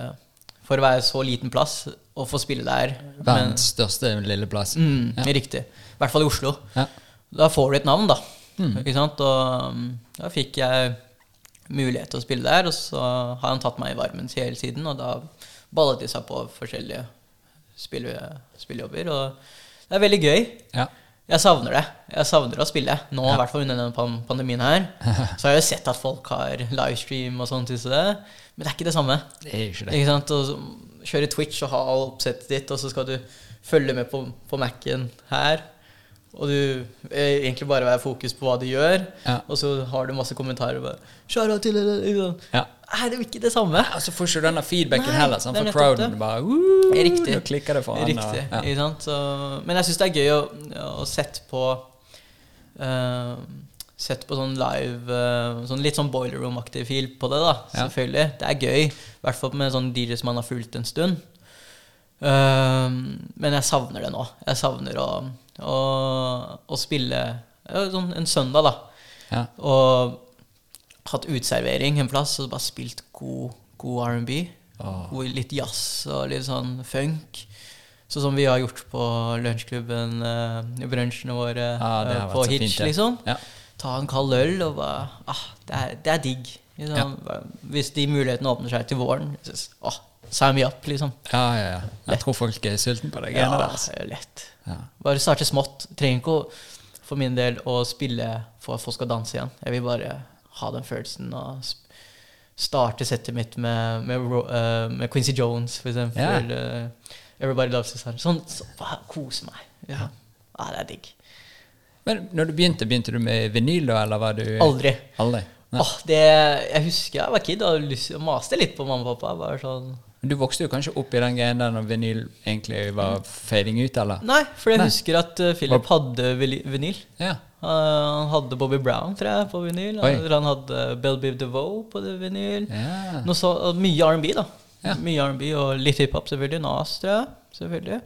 For å være så liten plass og få spille der. Men, Verdens største lille plass. mm, Ja. Riktig. I hvert fall i Oslo. Ja. Da får du et navn, da. Mm. Ikke sant? Og um, da fikk jeg mulighet til å spille der, og så har han tatt meg i varmen hele tiden, og da ballet de seg på forskjellige spille, spillejobber, og det er veldig gøy. Ja. Jeg savner det. Jeg savner å spille. Nå, i hvert fall under denne pandemien her. Så har jeg jo sett at folk har livestream og sånt, men det er ikke det samme. Det er ikke det. Ikke sant? Og kjøre Twitch og ha oppsettet ditt, og så skal du følge med på, på Mac-en her. Og du eh, egentlig bare være fokus på hva du gjør, Ja. og så har du masse kommentarer. Bare, «Shout-out til det», ikke sant? Ja. Nei, det er jo ikke det samme. Og så får ikke denne feedbacken Nei, heller, er for crowden det. bare Woo! Riktig. Klikker det for han. Riktig. og- Ja. Sant? Så, men jeg syns det er gøy å, å sette på uh, Sette på sånn live uh, sånn Litt sånn boiler room-aktig feel på det, da. Ja. Selvfølgelig. Det er gøy. I hvert fall med sånn DJ som man har fulgt en stund. Uh, men jeg savner det nå. Jeg savner å, å, å spille sånn en søndag, da. Ja. Og hatt uteservering en plass og bare spilt god, god R&B. Åh. Litt jazz og litt sånn funk. Sånn som vi har gjort på lunsjklubben, uh, brunsjene våre ah, eh, på Hitch, fint, ja. liksom. Ja. Ta en kald øl og bare ah, det, er, det er digg. Liksom. Hvis de mulighetene åpner seg til våren, så, ah, sign me up, liksom. ja, ja, ja. Jeg tror folk er sultne på det greiene Ja, der. altså. det lett. Ja. Bare starte smått. Trenger ikke å, for min del å spille for at folk skal danse igjen. Jeg vil bare ha den følelsen og starte settet mitt med, med, eh, med Quincy Jones, for eksempel. uh, Everybody Loves Us. Sånn, så, kose meg. Ja. ja, det er digg. Men når du begynte, begynte du med vinyl da, eller var du Aldri. Aldri? Ja. Åh, det, jeg husker jeg var kid og maste litt på mamma og pappa. Bare sånn Men Du vokste jo kanskje opp i den greien der når vinyl egentlig var fading ut, eller? Nei, for jeg Nei. husker at uh, Philip hadde vinyl. Ja. Uh, han hadde Bobby Brown, tror jeg, på vinyl. Oi. Han hadde Bell Biv DeVoe på vinyl. ja. Noe så, mye R&B, da. Ja. Mye R&B og litt hiphop, selvfølgelig. Nas, tror jeg. Selvfølgelig.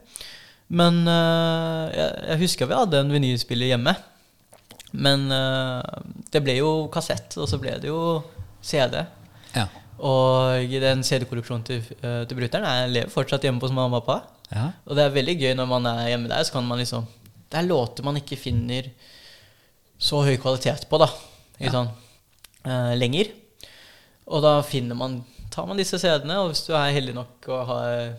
Men uh, jeg, jeg husker vi hadde en vinylspiller hjemme. Men det ble jo kassett, og så ble det jo CD. Ja. Og den CD-kolleksjonen til, uh, til brutter'n jeg lever fortsatt hjemme hos mamma og pappa. ja. Og det er veldig gøy når man er hjemme der, så kan man liksom Det er låter man ikke finner så høy kvalitet på, da. Ikke Ja. sånn, eh, lenger. Og da finner man tar man disse CD-ene, og hvis du er heldig nok og har,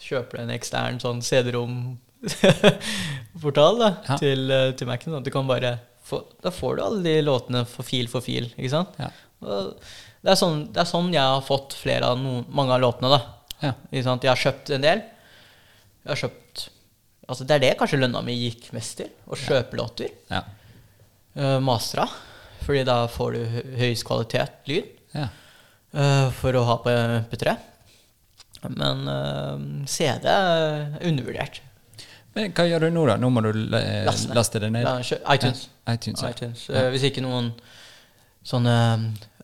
kjøper en ekstern sånn CD-rom-portal da, Ja. til, eh, til Mac-en, sånn at du kan bare få, Da får du alle de låtene for fil for fil, ikke sant? Ja. Og det, er sånn, det er sånn jeg har fått flere av noen, mange av låtene, da. Ja. Jeg har kjøpt en del. Jeg har kjøpt Altså Det er det kanskje lønna mi gikk mest til. Å kjøpe låter. Ja. Uh, mastra. Fordi da får du høyest kvalitet lyd ja. uh, for å ha på MP3. Men uh, CD er undervurdert. Men hva gjør du nå, da? Nå må du eh, Laste laste det ned? iTunes. ITunes, iTunes. Eh, hvis ikke noen sånne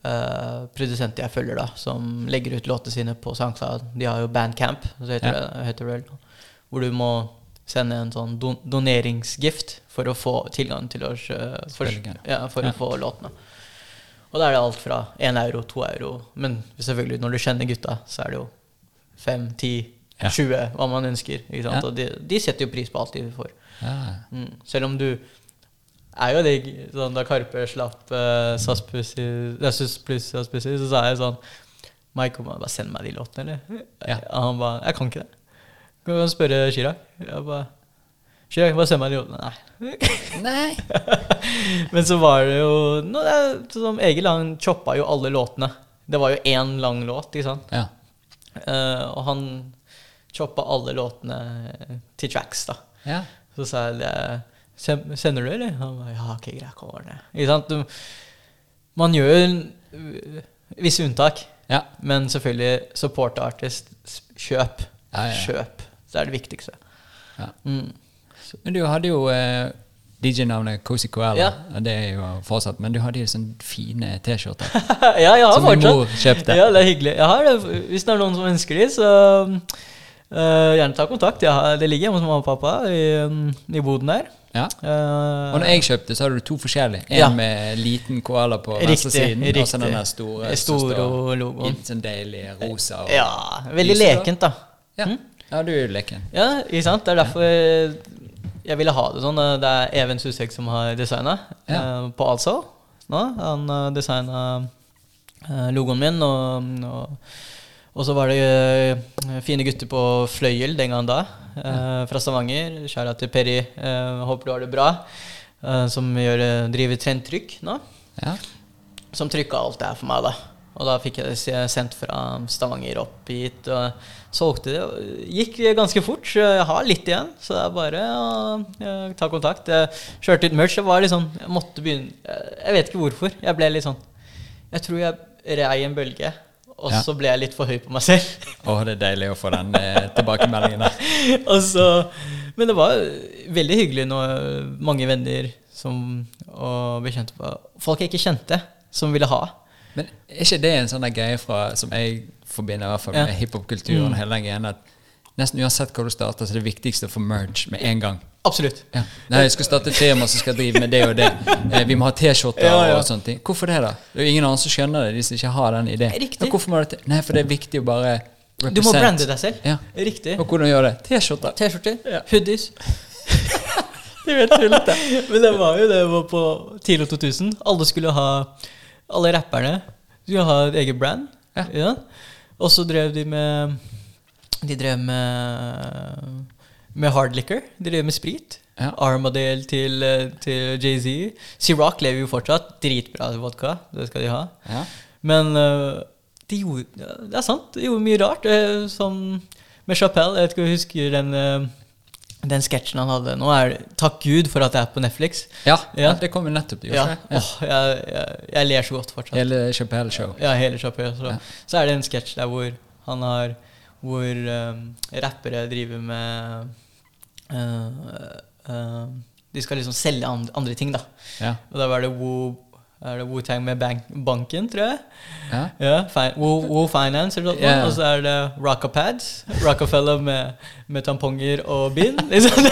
eh, produsenter jeg følger, da, som legger ut låtene sine på SoundCloud De har jo Bandcamp, så heter, Ja. det, heter det. Hvor du må sende en sånn don doneringsgift for å få tilgang til å kjø- for, ja, for Ja. å få låtene. Og da er det alt fra 1 euro, 2 euro Men selvfølgelig, når du kjenner gutta, så er det jo 5, 10, tjue, 20, hva man ønsker. Og de, de setter jo pris på alt de får. Ja. Mm. Selv om du er jo digg sånn, Da Karpe slapp uh, SAS pluss SAS Pussy, så sa jeg sånn Mike, må bare sende meg de låtene, eller? Ja. Han ba Jeg kan ikke det. Kan du spørre Chirag? Jeg ba Chirag, bare send meg de låtene. Nei. Nei. Men så var det jo no, det er, sånn, Egil, han choppa jo alle låtene. Det var jo én lang låt, ikke sant? Ja. Uh, og han choppa alle låtene til tracks, da. ja. Så sa jeg det "Sem- Sender du, eller? Han bare, ja, ok, greit, kom over det. Ikke sant? Du, man gjør øh, visse unntak, Ja. men selvfølgelig support artist. Kjøp. Ja, ja. Kjøp. Det er det viktigste. Ja. Mm. Men du hadde jo eh, DJ-navnet Cozy Coella, det er jo fortsatt, men du hadde jo sånne fine T-skjorter. ja, jeg har Som din fortsatt. mor kjøpte. Ja, det er hyggelig. Jeg har det. Hvis det er noen som ønsker de, så uh, gjerne ta kontakt. Har, det ligger hjemme hos mamma og pappa i, um, i boden der. Ja. Eh, Og når jeg kjøpte, så hadde du to forskjellige. En Ja. med liten koala på venstre siden, og så den der store Store logoen. sånn deilig rosa. Ja, veldig lyseblå. lekent, da. Ja. Mm. ja, du er leken. Ja, ikke sant? Det er derfor jeg ville ha det sånn. Det er Even Susek som har designa Ja. på Altså. Nå. Han uh, designa logoen min, og, og, og så var det eh, fine gutter på Fløyel den gangen da, eh, fra Stavanger. Kjære til Perry. eh, håper du har det bra. eh, som gjør, driver Trendtrykk nå. Ja. Som trykka alt det her for meg, da. Og da fikk jeg det sendt fra Stavanger opp hit. Og solgte det. Gikk ganske fort. så Jeg har litt igjen, så det er bare å ta kontakt. Jeg kjørte ut merch. Jeg var litt sånn Jeg måtte begynne jeg vet ikke hvorfor. Jeg ble litt sånn Jeg tror jeg rei en bølge, og Ja. så ble jeg litt for høy på meg selv. Å, det er deilig å få den eh, tilbakemeldingen der. og så, men det var veldig hyggelig når mange venner som, og bekjente Folk jeg ikke kjente, som ville ha. Men er ikke det en sånn greie fra, som jeg forbinder i hvert fall Ja. med hiphopkulturen? Mm. hele den greien, at nesten uansett hva du starter, så er det viktigste å få merge med en gang. Absolutt. Ja. Nei, jeg skal starte et firma som skal drive med det og det. Eh, vi må ha T-skjorter Ja, ja. og sånne ting. Hvorfor det, da? Det er jo ingen andre som skjønner det, de som ikke har den ideen. Riktig. Hvorfor må det? Nei, for det er viktig å bare Du må brande deg selv. Ja. Riktig. Og hvordan gjør det? T-skjorter. T-skjorter, hoodies. Det er helt tullete. Men det var jo det var på tidlig 2000. Alle skulle ha Alle rapperne skulle ha et eget brand. Ja. Og så drev de med De drev med Med hard liquor. De drev med sprit. Ja. Armadale til, til Jay-Z. Ciroc lever jo fortsatt. Dritbra vodka. Det skal de ha. Ja. Men eh, de gjorde Det er sant, de gjorde mye rart. Sånn med Chapelle. Jeg vet ikke om du husker den, eh, den sketsjen han hadde. Nå er det Takk Gud for at det er på Netflix. Ja, Ja. det kom jo nettopp. Ja. Ja. Oh, jeg, jeg, jeg ler så godt fortsatt. Hele Chappelle Show. Ja, hele Chapelle. Så, så er det en sketsj der hvor han har Hvor um, rappere driver med uh, uh, De skal liksom selge andre, andre ting, da. Ja. Og da var det Woo er det Wu-Tang med bank, banken, tror jeg. Ja. Ja, fi Wu, Wu Finance. Ja. Og så er det Rockapads. Rockefeller med, med tamponger og bind. Liksom.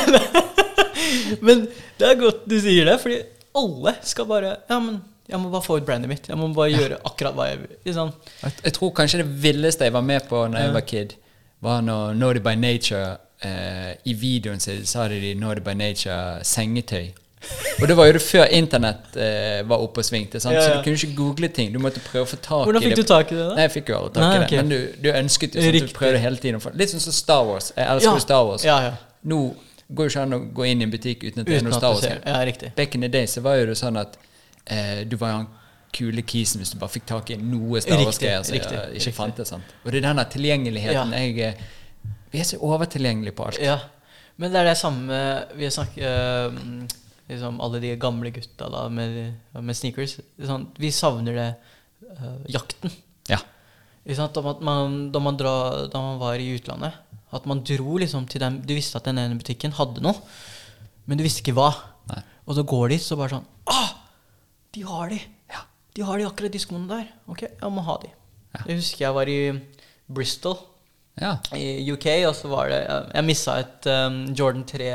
men det er godt du sier det, fordi alle skal bare Ja, men jeg må bare få ut brandet mitt. Jeg må bare gjøre akkurat hva jeg vil. Liksom. Jeg, jeg tror kanskje det villeste jeg var med på når jeg var kid, var når Naughty by Nature eh, I videoen sin sa de Naughty by Nature sengetøy. Og det var jo det før internett eh, var oppe og svingte, sant? Ja, så du kunne ikke google ting. Du måtte prøve å få tak Hvordan i fikk du tak i det, da? Nei, jeg fikk jo aldri tak i okay. det. Men du, du ønsket jo sånn at du Riktig. prøvde hele tiden. Litt sånn som Star Wars. Jeg elsker jo Star Wars. Ja, ja. Nå går jo ikke an å gå inn i en butikk uten at det er noe Star Wars. Ja, riktig. Back in the day så var jo det sånn at eh, du var jo han kule kisen hvis du bare fikk tak i noe Star Wars-greier som ikke riktig. fantes. sant? Og det er denne tilgjengeligheten Ja. jeg eh, Vi er så overtilgjengelige på alt. Ja. Men det er det samme Vi har snakket eh, liksom Alle de gamle gutta da med, med sneakers. Sånn, vi savner det eh, jakten. Ja. At man, da, man dra, da man var i utlandet. At man dro liksom til den Du visste at den ene butikken hadde noe, men du visste ikke hva. Nei. Og så går de så bare sånn Ah! De har de! Ja. De har de akkurat de skoene der. Ok, jeg må ha de. Ja. Jeg husker jeg var i Bristol Ja. i UK, og så var det Jeg, missa et um, Jordan 3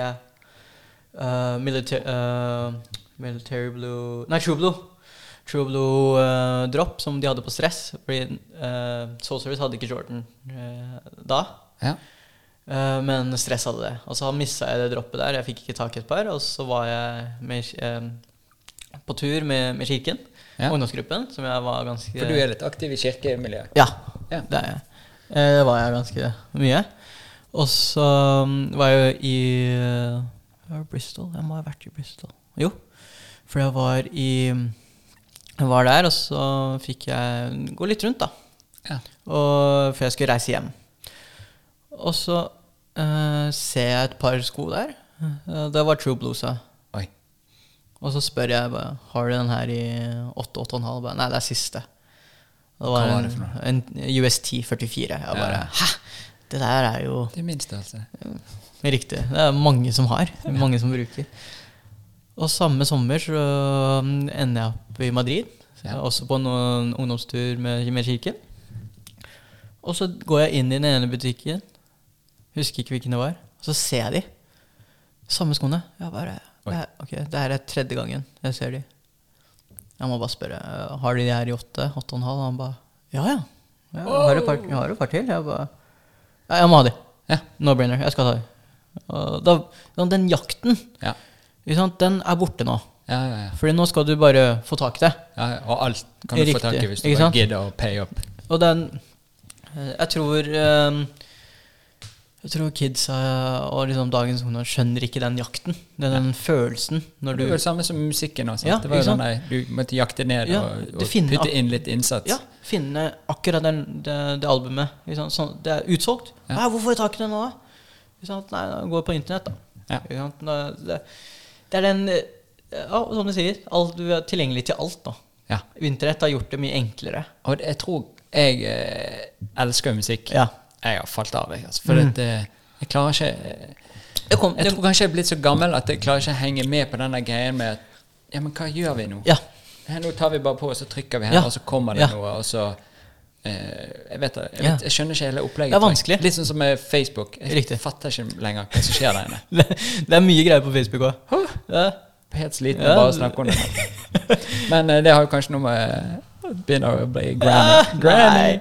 uh, military, uh, military Blue Nei, True Blue. True Blue uh, drop som de hadde på stress. Fordi uh, Soul Service hadde ikke Jordan uh, da. ja. Uh, men Stress hadde det. Og så missa jeg det droppet der. Jeg fikk ikke tak i et par. Og så var jeg med, um, på tur med, med Kirken, Ja. ungdomsgruppen, som jeg var ganske For du er litt aktiv i kirkemiljøet? ja, Ja. det er jeg. Eh, Det var jeg ganske mye. Og så um, var jeg jo i var det Bristol. Jeg må ha vært i Bristol. Jo. For jeg var i Jeg var der, og så fikk jeg gå litt rundt, da. Ja. Og, før jeg skulle reise hjem. Og så uh, ser jeg et par sko der. Eh, det var True Blues. Og så spør jeg bare Har du den her i 8-8,5. Bare, Nei, det er siste. Det var var en, det noe? en UST 44. Jeg bare Ja. Hæ? Det der er jo Det er min størrelse. riktig. Det er mange som har. Mange som bruker. Og samme sommer så um, ender jeg opp i Madrid. Ja. Også på en ungdomstur med, med kirken. Og så går jeg inn i den ene butikken. Husker ikke hvilken det var. Og så ser jeg de. Samme skoene. Jeg bare, Oi. det er, ok, det her er tredje gangen jeg ser de. Jeg må bare spørre Har de de her i åtte? Åtte og en halv? Og han bare Ja, ja. Jeg har et par, jeg har et par til. Jeg bare Ja, jeg må ha de. Ja. No-brainer. Jeg skal ta de. Da, den jakten, Ja. den er borte nå. Ja, ja, ja. Fordi nå skal du bare få tak i det. ja. Og alt kan du få tak i hvis du bare gidder å pay up. Og den eh, Jeg tror eh, Jeg tror kids og liksom dagens ungdom skjønner ikke den jakten. Den, den følelsen når Det du var det samme som musikken. Også, Ja, det var jo den der, du måtte jakte ned Ja, og, og finner putte inn litt innsats. Ja, finne akkurat den, det, det albumet. Sånn, det er utsolgt. Ja. Hvorfor får jeg tak i det nå? Ikke? Nei, jeg på internett, da. Da- Det, det er den Ja, som du sier, alt, du er tilgjengelig til alt da. Ja. Internett har gjort det mye enklere. Og jeg tror Jeg eh, elsker musikk. Ja. Jeg har falt av, jeg. Altså, for Mm. at, eh, jeg klarer ikke eh, kom, Jeg tror kanskje jeg er blitt så gammel at jeg klarer ikke å henge med på denne greien med at Ja, men hva gjør vi nå? ja. Her, nå tar vi bare på, og så trykker vi her, Ja. og så kommer det Ja. noe, og så eh, jeg, vet, det, jeg, vet, jeg skjønner ikke hele opplegget. Det er vanskelig. Litt sånn som med Facebook. Jeg Riktig. fatter ikke lenger hva som skjer der inne. det, det er mye greier på Facebook òg. Helt sliten Ja, av bare å snakke om det. Men eh, det har jo kanskje noe med Begynner å bli Ah, granny. granny.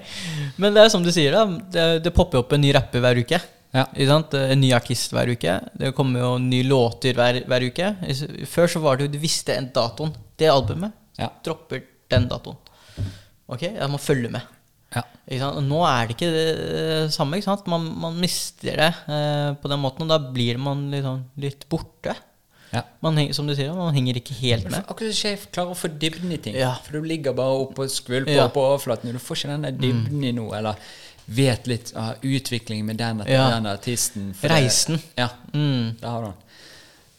Men det er som du sier, da. Det, det popper opp en ny rapper hver uke. Ja. En ny artist hver uke. Det kommer jo nye låter hver, hver uke. Før så var det jo du visste en datoen. Det albumet Ja. dropper den datoen. Ok, jeg må følge med. Ja. Nå er det ikke det samme. Ikke? Man, man mister det eh, på den måten, og da blir man liksom litt borte. Ja. Man henger, som du sier, man henger ikke helt med. Akkurat som sjef klarer å få dybden i ting. Ja. For du ligger bare oppe og skvulper Ja. på overflaten. og Du får ikke den der dybden i noe, eller vet litt av utviklingen med den Ja. den artisten. for det- Reisen. Ja, Mm. det har du den.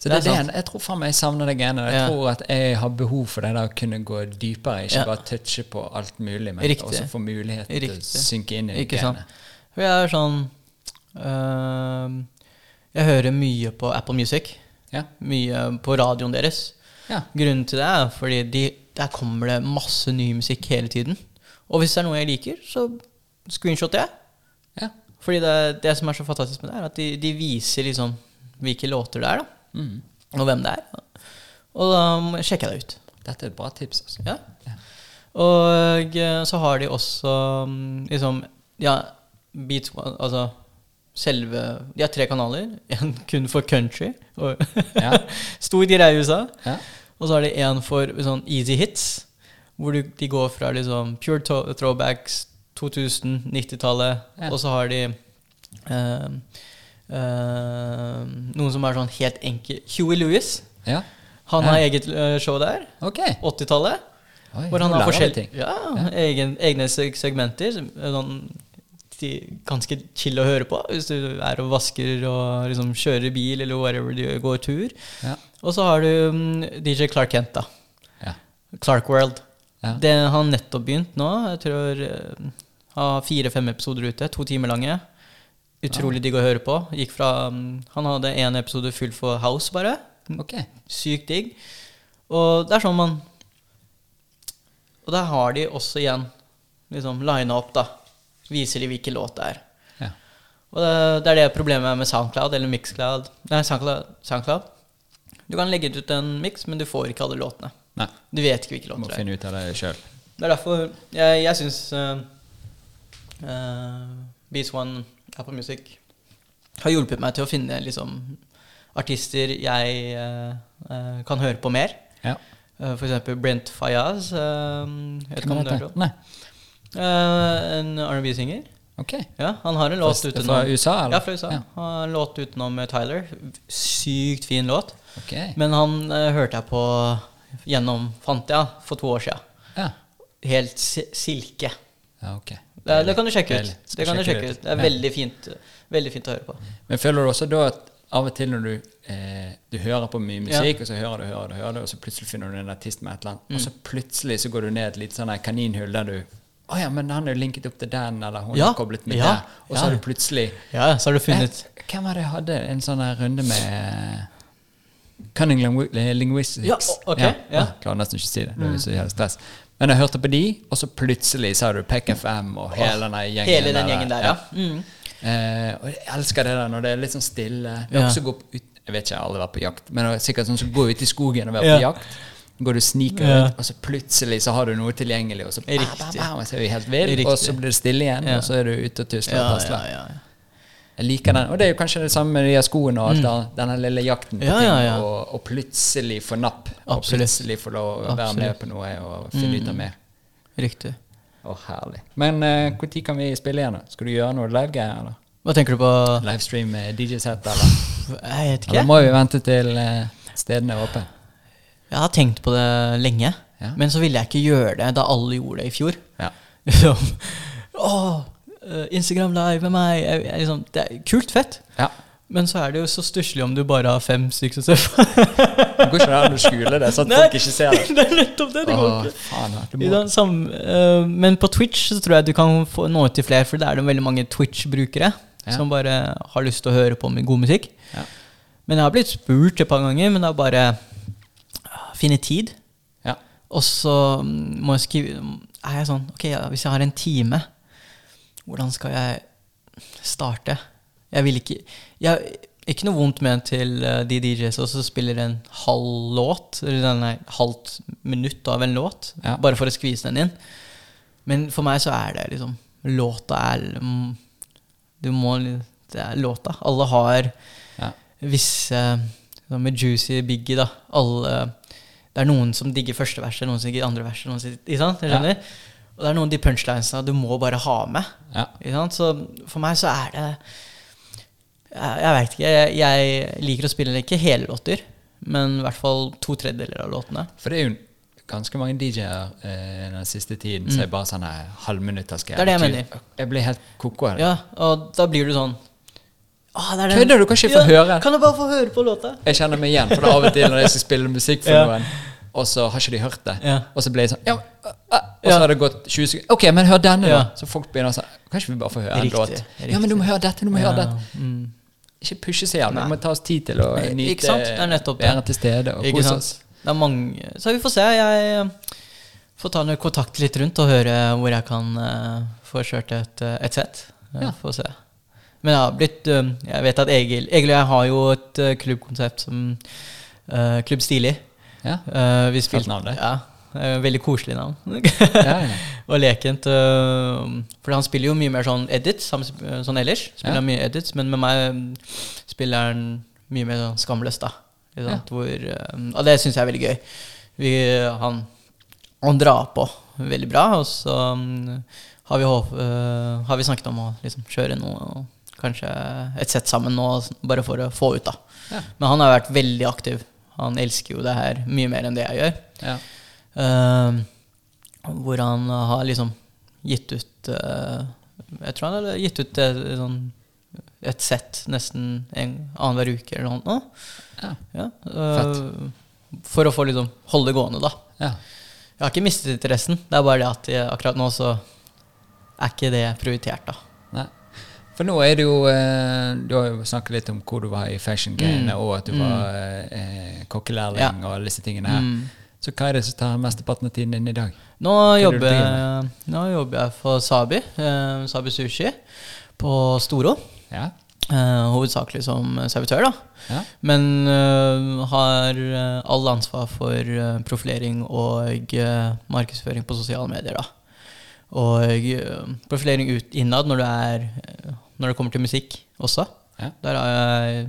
Så Det det er det, jeg tror faen meg jeg savner det genet. Jeg Ja. tror at jeg har behov for det der å kunne gå dypere, ikke Ja. bare touche på alt mulig, men Riktig. også få muligheten til å synke inn i Ikke sant? greiene. For jeg er sånn øhm, Jeg hører mye på Apple Music. Ja. Mye på radioen deres. Ja. Grunnen til det er fordi de, der kommer det masse ny musikk hele tiden. Og hvis det er noe jeg liker, så screenshotter jeg. ja. Fordi det, det som er så fantastisk med det, er at de, de viser liksom hvilke låter det er, da. Mm. Og hvem det er. Og da sjekker jeg det ut. Dette er et bra tips, altså. Ja. Og eh, så har de også mm, liksom Ja, Beats One Altså selve De har tre kanaler. En kun for country. Og Ja. Stor greie i USA. Ja. Og så har de en for sånn easy hits. Hvor du, de går fra liksom pure throwbacks, 2000, 90-tallet. Ja. Og så har de eh, eh, noen som er sånn helt enkel Huey Lewis. ja. Han har eget eh, show der. Okay. 80-tallet. Hvor han har forskjellige ja, egne segmenter. er Sånn, ganske chill å høre på hvis du er og vasker og liksom kjører bil eller whatever du går tur. Ja. Og så har du mm, DJ Clark Kent, da. Ja. Clark World. Ja. Det har nettopp begynt nå. Jeg tror eh, har fire-fem episoder ute. To timer lange. Utrolig digg å høre på. Gikk fra mm, Han hadde én episode full for House, bare. Okay. Sykt digg. Og det er sånn man Og der har de også igjen liksom lina opp, da. Viser de hvilken låt det er. Ja. Og det, det er det problemet med Soundcloud eller Mixcloud. Nei, Soundcloud. Soundcloud. Du kan legge ut en mix, men du får ikke alle låtene. Nei, Du vet ikke hvilke låter det er. Må finne ut av det sjøl. Det er derfor jeg, jeg syns uh, Beats One, Apple Music, har hjulpet meg til å finne liksom, artister jeg uh, eh, kan høre på mer. Ja. Uh, for eksempel Brent Fayaz. Uh, vet ikke om du hører om. Nei. Eh, en R&B-synger. Ok. Ja, han har en låt utenom fra. USA, eller? Ja, fra USA. Ja. Han har en låt utenom Tyler. Sykt fin låt. Ok. Men han eh, hørte jeg på gjennom Fantia for to år siden. Ja. Helt si silke. ja, ok. Det, det kan du sjekke ut. Det kan du sjekke ut. Det er veldig fint, veldig fint å høre på. Men føler du også da at av og til når du, eh, du hører på mye musikk, og så hører du, hører du, hører du, og så plutselig finner du en artist med et eller annet, og Mm. så plutselig så går du ned et lite sånn kaninhull der du Å ja, men han er jo linket opp til den, eller hun Ja, er koblet med ja, det. Og så har du plutselig Ja, så har du funnet Eh, Hvem var det jeg hadde en sånn runde med Cunning Linguistics? Ja, okay, ok, ja. Klarer nesten ikke å si det. Det er så jævlig stress. Men jeg hørte på de, og så plutselig så har du Peck FM og hele den gjengen Hele den gjengen der, ja. Mm. Eh, og jeg elsker det der når det er litt sånn stille. Vi har også gått ut, jeg vet ikke, jeg har aldri vært på jakt, men det er sikkert sånn som går ut i skogen og er på jakt. Går du sniker Ja. ut, og så plutselig så har du noe tilgjengelig, og så, bam, bam, bam, og så er helt vill, og så blir det stille igjen, Ja. og så er du ute og tusler Ja, og tasler. ja, ja. Jeg liker den. Og det er jo kanskje det samme med de her skoene og alt mm. denne lille jakten på Mm. Ja, ting, ja, ja. Og, og plutselig få napp, og plutselig få lov å være Absolutt. Mm. med på noe og finne ut av mer. Riktig. Å, herlig. Men når kan vi spille igjen? da? Skal du gjøre noe livegreier, eller? Hva tenker du på? Livestream med DJ-sett, eller? Jeg vet Eller ikke. må vi vente til uh, stedene er åpne? Jeg har tenkt på det lenge. Ja. Men så ville jeg ikke gjøre det da alle gjorde det i fjor. Ja. Eh, Instagram live med meg. Jeg, jeg, liksom, det er kult fett. ja. Men så er det jo så stusslig om du bare har fem stykker som på. Det går ikke an å skjule det, sånn at folk ikke ser det. det er nettopp det. det går Åh, faen, det må, samme, uh, men på Twitch så tror jeg du kan få nå ut til flere, for det er det veldig mange Twitch-brukere Ja. som bare har lyst til å høre på med god musikk. Ja. Men jeg har blitt spurt et par ganger, men det er bare finne tid. ja. Og så mm, må jeg skrive Er jeg sånn Ok, ja, hvis jeg har en time, hvordan skal jeg starte? Jeg vil ikke jeg, ikke noe vondt ment til eh, de DJs som spiller en halv låt, eller nei, halvt minutt av en låt, Ja. bare for å skvise den inn. Men for meg så er det liksom Låta er mm, Du må Det er låta. Alle har Ja. visse sånn Med Juicy, Biggie, da. Alle Det er noen som digger første verset, noen som digger andre verset. Noen som, ikke sant? Jeg Ja. skjønner? Og det er noen av de punchlinesene du må bare ha med. Ja. Ikke sant? Så for meg så er det Jeg, jeg veit ikke. Jeg, jeg liker å spille ikke hele låter, men i hvert fall to tredjedeler av låtene. For det er jo ganske mange DJ-er eh, den siste tiden som er bare sånn her halvminutterske. Det er det jeg mener. Jeg blir helt koko av det. Ja, og da blir du sånn ah, det er Kødder du? Kan ikke få høre? Kan du bare få høre på låta? Jeg kjenner meg igjen, for det er av og til når jeg skal spille musikk for Ja. noen, og så har ikke de hørt det. Ja. Og så ble det sånn ja, uh, uh, Og så Ja. har det gått 20 sekunder. Ok, men hør denne, Ja. da. Så folk begynner sånn Kan ikke vi bare få høre en låt? Ja, men du må høre dette, du må høre dette. mm. Ikke pushe seg jævlig. Vi må ta oss tid til å nyte Ikke sant? Det er nettopp det. være til stede og kose oss. Det er mange Så vi får se. Jeg eh, får ta noe kontakt litt rundt og høre hvor jeg kan eh, få kjørt et, eh, et sett. Ja. Får se. Men jeg har blitt Jeg vet at Egil Egil og jeg har jo et klubbkonsept som eh, Klubb Stilig. Ja. uh, vi spilte navnet. Ja. eh, veldig koselig navn. Ja, ja. og lekent. Uh, for han spiller jo mye mer sånn edits han sånn ellers. Spiller mye edits, men med meg spiller han mye mer sånn skamløst, da. Hvor, uh, og det syns jeg er veldig gøy. Vi, han, han drar på veldig bra, og så um, har, vi håp, har vi snakket om å liksom, kjøre noe Kanskje et sett sammen nå, bare for å få ut, da. Men han har vært veldig aktiv. Han elsker jo det her mye mer enn det jeg gjør. Ja. Uh, hvor han har liksom gitt ut uh, Jeg tror han hadde gitt ut et, sånn, et sett nesten en annenhver uke eller noe. Ja. Ja, Uh, for å få liksom holde det gående, da. ja. Jeg har ikke mistet interessen. Det er bare det at jeg, akkurat nå så er ikke det prioritert, da. For nå er det jo eh, Du har jo snakket litt om hvor du var i fashion-greiene, og at du var eh, kokkelærling og alle disse tingene her. Mm. Så hva er det som tar mesteparten av tiden din i dag? Nå er jobber, nå jobber jeg for Sabi, eh, Sabi Sushi, på Storo. Ja? Eh, hovedsakelig som servitør, da. Ja? Men øh, har øh, all ansvar for profilering og markedsføring på sosiale medier. da. Og profilering ut innad når, du er, når det kommer til musikk også. Ja. Der har jeg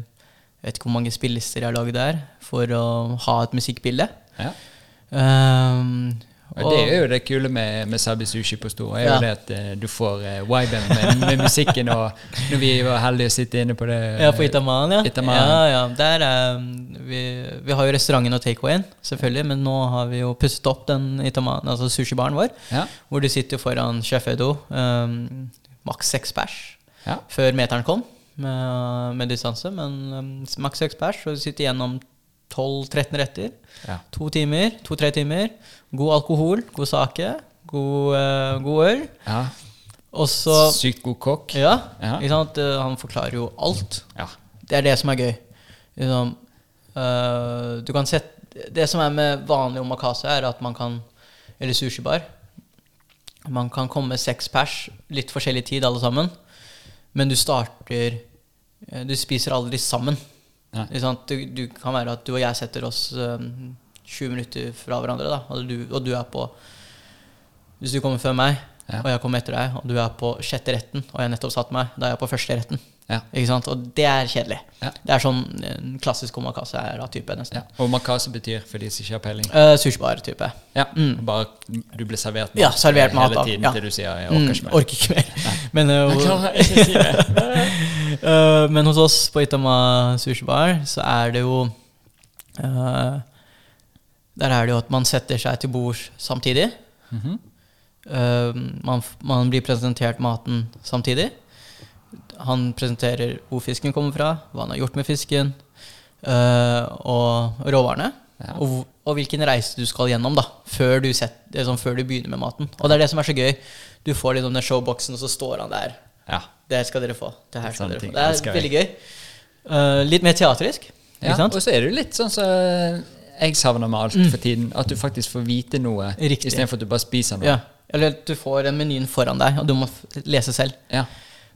jeg vet ikke hvor mange spillelister jeg har lagd der for å ha et musikkbilde. ja. Um, Og det er jo det kule med, med Sabi Sushi på Stor, er jo det at eh, du får uh, viben med, med musikken. Og når vi var heldige å sitte inne på det Ja, på Itaman, ja. Itaman. ja, ja. Der um, vi, vi har jo restauranten og takeawayen, selvfølgelig, men nå har vi jo pusset opp den Itaman, altså sushibaren vår, Ja. hvor du sitter foran Chef Edo, um, maks seks pers, Ja. før meteren kom med, med distanse, men um, maks seks pers, og du sitter gjennom 12-13 retter, Ja. to timer, to-tre timer, god alkohol, god sake, god, uh, god øl, ja. Også. Sykt god kokk. Ja, Ja. sant? Eh, Han forklarer jo alt. Ja. Det er det som er gøy. Liksom, uh, du kan sette, det som er med vanlig omakase, er at man kan Eller sushibar. Man kan komme seks pers, litt forskjellig tid alle sammen. Men du starter eh, Du spiser aldri sammen. Du, du kan være at du og jeg setter oss um, 20 minutter fra hverandre, da, og, du, og du er på Hvis du kommer før meg, Ja. og jeg kommer etter deg, og du er på sjette retten, og jeg nettopp satt meg, da er jeg på første retten. Ja. Ikke sant? Og det er kjedelig. Ja. Det er sånn en klassisk omakase er av type, nesten. Ja. Og makase betyr, for de som ikke har peiling Uh, Sushibar-type. Ja, Mm. Bare du blir servert mat, Ja, servert mat, hele da. tiden Ja. til du sier 'jeg Mm, orker ikke mer'. orker ikke mer. Men, uh, klarer ikke si det. Uh, men hos oss på Itama Sushbar så er det jo uh, Der er det jo at man setter seg til bords samtidig. Mhm. Uh, man, man blir presentert maten samtidig. Han presenterer hvor fisken kommer fra, hva han har gjort med fisken, uh, og råvarene. Ja. Og, og hvilken reise du skal gjennom da før du, set, sånn, før du begynner med maten. Og det er det som er så gøy. Du får liksom den showboxen, og så står han der. Ja. Det skal dere få. Det her skal dere få. Det er veldig gøy. Uh, litt mer teatrisk. ja. Ikke sant? Og så er det jo litt sånn som jeg savner med alt for tiden. At du faktisk får vite noe istedenfor at du bare spiser noe. Ja. Eller du får en menyen foran deg, og du må lese selv. Ja.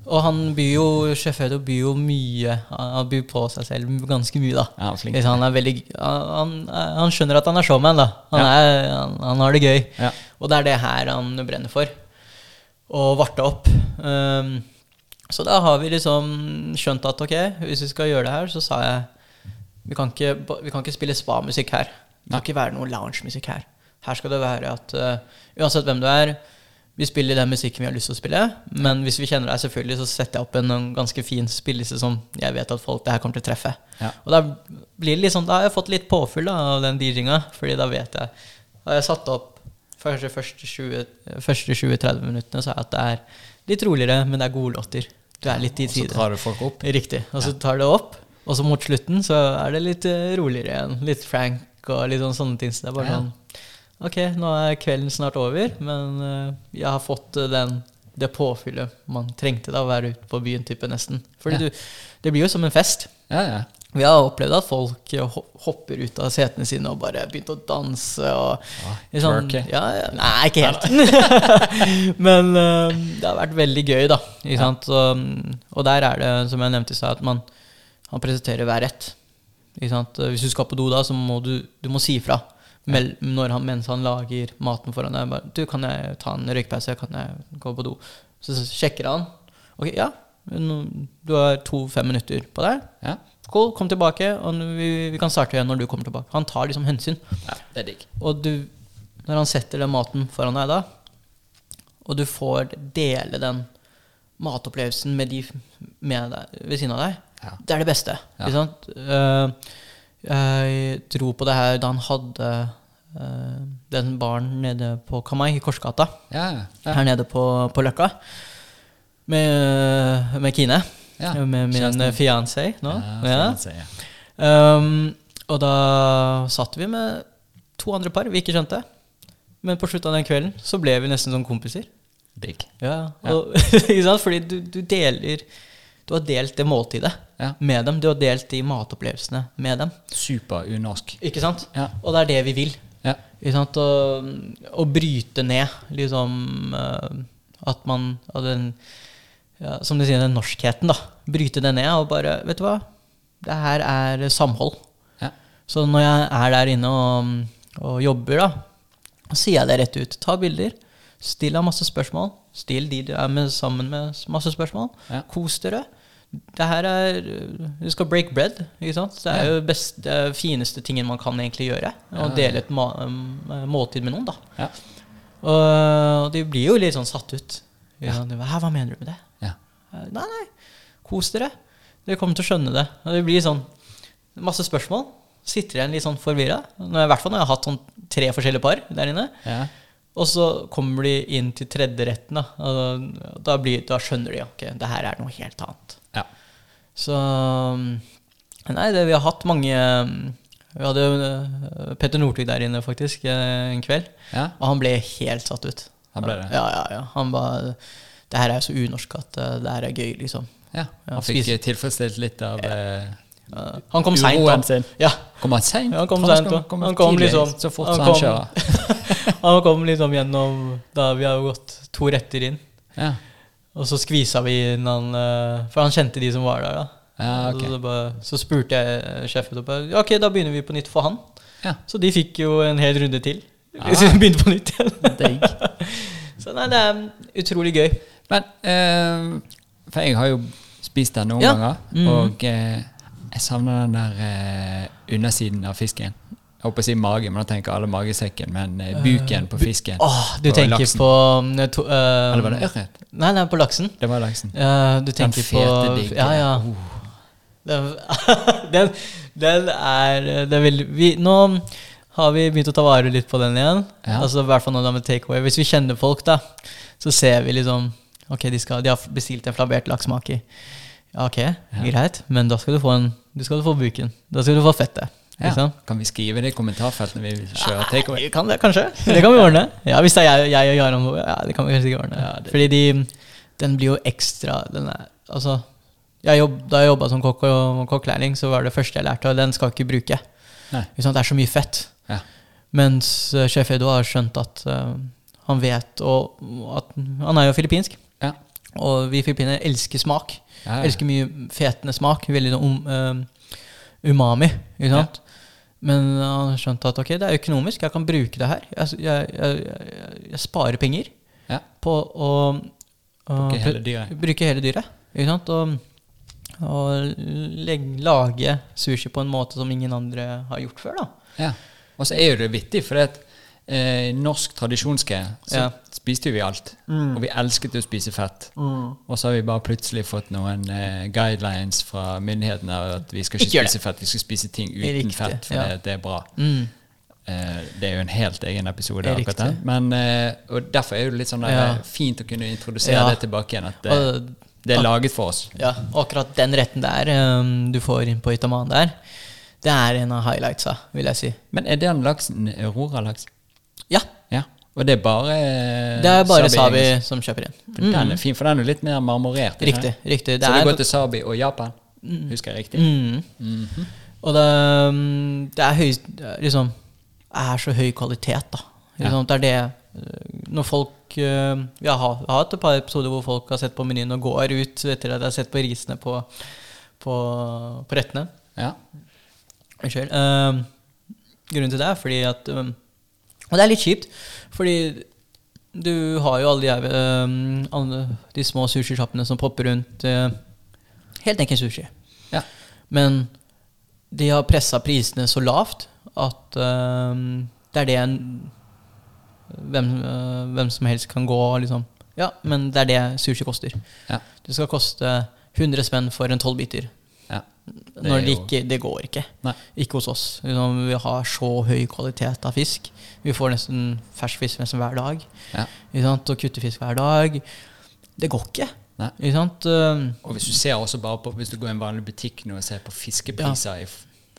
Og han byr jo Chef Edo byr jo mye Han byr på seg selv ganske mye, da. Ja, han, han, er veldig, han, han skjønner at han er showman, da. Han, Ja. er, har det gøy. Ja. Og det er det her han brenner for. Og varte opp. Um, så da har vi liksom skjønt at ok, hvis vi skal gjøre det her, så sa jeg vi kan ikke, vi kan ikke spille spa-musikk her. Det kan ikke være noe lounge-musikk her. Her skal det være at uh, uansett hvem du er, vi spiller den musikken vi har lyst til å spille. Men hvis vi kjenner deg, selvfølgelig, så setter jeg opp en, en ganske fin spilleliste som jeg vet at folk det her kommer til å treffe. Ja. Og da blir det sånn, da har jeg fått litt påfyll da, av den DJ-inga, fordi da vet jeg Da har jeg satt opp første, første 20 første 20-30 minuttene, så er at det er litt roligere, men det er gode låter. Du er litt i Og så tar du folk opp. Riktig. Og så tar det opp, og så mot slutten så er det litt eh, roligere igjen. Litt Frank og litt sånn, sånne ting. Så det er bare Ja. sånn Ok, nå er kvelden snart over, men eh, jeg har fått eh, den, det påfyllet man trengte da å være ute på byen, type nesten. Fordi Ja. du, det blir jo som en fest. Ja, ja. Vi har opplevd at folk eh, hopper ut av setene sine og bare begynte å danse. Og, ah, sånn, ja, ja, nei, ikke helt. Men uh, det har vært veldig gøy, da. Så, mm, og der er det, som jeg nevnte i stad, at man han presenterer hver rett. Hvis du skal på do, da, så må du, du må si ifra. Han, mens han lager maten foran deg. Bare, 'Du, kan jeg ta en røykpause? Kan jeg gå på do?' Så sjekker han. 'Ok, ja. Du har to-fem minutter på deg. ja. Cool, kom tilbake, og vi, vi kan starte igjen når du kommer tilbake. Han tar liksom hensyn. ja det er digg. Og du, når han setter den maten foran deg da, og du får dele den matopplevelsen med de med deg, ved siden av deg, Ja. det er det beste. Ja. Ikke sant? Eh, jeg dro på det her da han hadde uh, den baren nede på Kamai, i Korsgata, Ja, ja. her nede på, på Løkka, med, med Kine. Ja, Med min kjæresten. fiancé nå. Fiancé. Um, og da satt vi med to andre par vi ikke skjønte. Men på slutten av den kvelden så ble vi nesten som kompiser. Digg. Ja, og? Fordi du, du deler Du har delt det måltidet Ja. med dem. Du har delt de matopplevelsene med dem. Super unorsk. Ikke sant? Ja. Og det er det vi vil. Ja. Ikke sant? Å, å bryte ned liksom eh, At man av den ja, Som de sier, den norskheten, da. Bryte det ned og bare Vet du hva? Det her er samhold. Ja. Så når jeg er der inne og, og jobber, da, så sier jeg det rett ut. Ta bilder. Still deg masse spørsmål. Still de du er med sammen med, masse spørsmål. Ja. Kos dere. Det her er Du skal break bread. Ikke sant? Det er jo best, det fineste tingen man kan egentlig gjøre. Å dele et ma um, måltid med noen, da. Ja. Og de blir jo litt sånn satt ut. Ja. Hæ, hva mener du med det? Ja. Eh, Nei, nei, kos dere. Dere kommer til å skjønne det. Og det blir sånn masse spørsmål. Sitter igjen litt sånn forvirra. I hvert fall når jeg har hatt sånn tre forskjellige par der inne. Ja. Og så kommer de inn til tredje retten, da. Da, blir, da skjønner de ok, det her er noe helt annet. Ja. Så Nei, det, vi har hatt mange Vi hadde øh, Petter Northug der inne, faktisk, øh, en kveld. ja. Og han ble helt satt ut. Han ble det? Ja, ja, ja. Han bare Det her er så unorsk at øh, det her er gøy, liksom. ja. Ja, Han fikk tilfredsstilt litt av ja. Uh, han kom seint. Ja, Kom han seint? Ja, han kom han skal da. Han kom liksom- Så fort han han kjører. han kom liksom gjennom Da vi har jo gått to retter inn. Ja. Og så skvisa vi inn han øh, For han kjente de som var der, da. Ja, okay. så, bare, så spurte jeg sjefen og Ja, Ok, da begynner vi på nytt for han. Ja. Så de fikk jo en hel runde til. Ja. Så de begynte på nytt igjen. Så nei, det er utrolig gøy. Men eh, For jeg har jo spist den noen ganger, Mhm. og eh, jeg savner den der eh, undersiden av fisken. Jeg håper å si mage, men da tenker alle magesekken, men eh, buken på fisken. Åh, du På tenker laksen. på um, to, uh, Eller var det ørret? Nei, nei, på laksen. Det var laksen. Ja, du tenker på fete, digge. Ja, ja. Den, den, den er Det er veldig vi, Nå har vi begynt å ta vare litt på den igjen. Ja. Altså i hvert fall når det er med takeaway. Hvis vi kjenner folk, da, så ser vi liksom Ok, de, skal, de har bestilt en flabert laksmake. Ja, ok, greit, men da skal du få en Du skal få buken. Da skal du få fettet. Ja. Kan vi skrive det i kommentarfeltet vi kjører takeaway? Vi kan det, kanskje. Det kan vi ordne. Ja, Hvis det er jeg, jeg og Jaran, ja, det kan vi kanskje ikke ordne. Ja, det- Fordi de, den blir jo ekstra den er, Altså, jeg jobb, da jeg jobba som kokk og kokkelærling, så var det første jeg lærte, og den skal jeg ikke bruke. Nei. Sant? Det er så mye fett. Ja. Mens uh, sjef Edo har skjønt at uh, han vet og, at Han er jo filippinsk. Ja. Og vi filippinere elsker smak. Ja, ja. Elsker mye fetende smak. Veldig sånn um, uh, umami. Ikke sant? Men han skjønte at ok, det er økonomisk, jeg kan bruke det her. Jeg, jeg, jeg, jeg, sparer penger Ja. på å å hele. Bruke hele dyret. Ikke sant? Og, og legge, lage sushi på en måte som ingen andre har gjort før. da. Ja. Og så er jo det vittig, for det at eh, norsk tradisjonske, så Ja. spiste vi alt. Og vi elsket å spise fett. Og så har vi bare plutselig fått noen eh, guidelines fra myndighetene at vi skal ikke, Ikke spise fett, vi skal spise ting uten Riktig, fett, for ja. det, det er bra. Mm. Eh, det er jo en helt egen episode. Akkurat det. Men, eh, og Derfor er det litt sånn Ja. fint å kunne introdusere det tilbake igjen. At det, det er laget for oss. Ja, akkurat den retten der um, du får inn på Itaman der, det er en av highlightsa, vil jeg si. Men er den laksen Aurora-laks? Ja, Ja. Og det er bare eh, det er bare Sabi Sabi som kjøper inn. For Den er fin, for den er litt mer marmorert. Riktig. det? riktig. Så det går til Sabi og Japan? Husker jeg riktig? Mm. -hmm. Og det, um, det er høy liksom er så høy kvalitet, da. Ja. Liksom, Det er det uh, Når folk Vi Jeg har, jeg har hatt et par episoder hvor folk har sett på menyen og går ut etter at de har sett på risene på, på, på rettene. Ja. Unnskyld. Um, grunnen til det er fordi at um, Og det er litt kjipt, fordi du har jo alle de, her, um, alle de små sushisjappene som popper rundt. Uh, helt enkelt sushi. ja. Men de har pressa prisene så lavt at uh, det er det en, hvem, uh, hvem som helst kan gå og liksom Ja, men det er det sushi koster. Ja. Det skal koste 100 spenn for en tolvbiter. Ja. Det Når det ikke Det går ikke. Nei. Ikke hos oss. Liksom, vi har så høy kvalitet av fisk. Vi får nesten fersk fisk nesten hver dag. Ja. Ikke sant? Og kuttefisk hver dag. Det går ikke. Nei. Ikke sant? Um, Og hvis du ser også bare på Hvis du går i en vanlig butikk nå og ser på fiskepriser ja.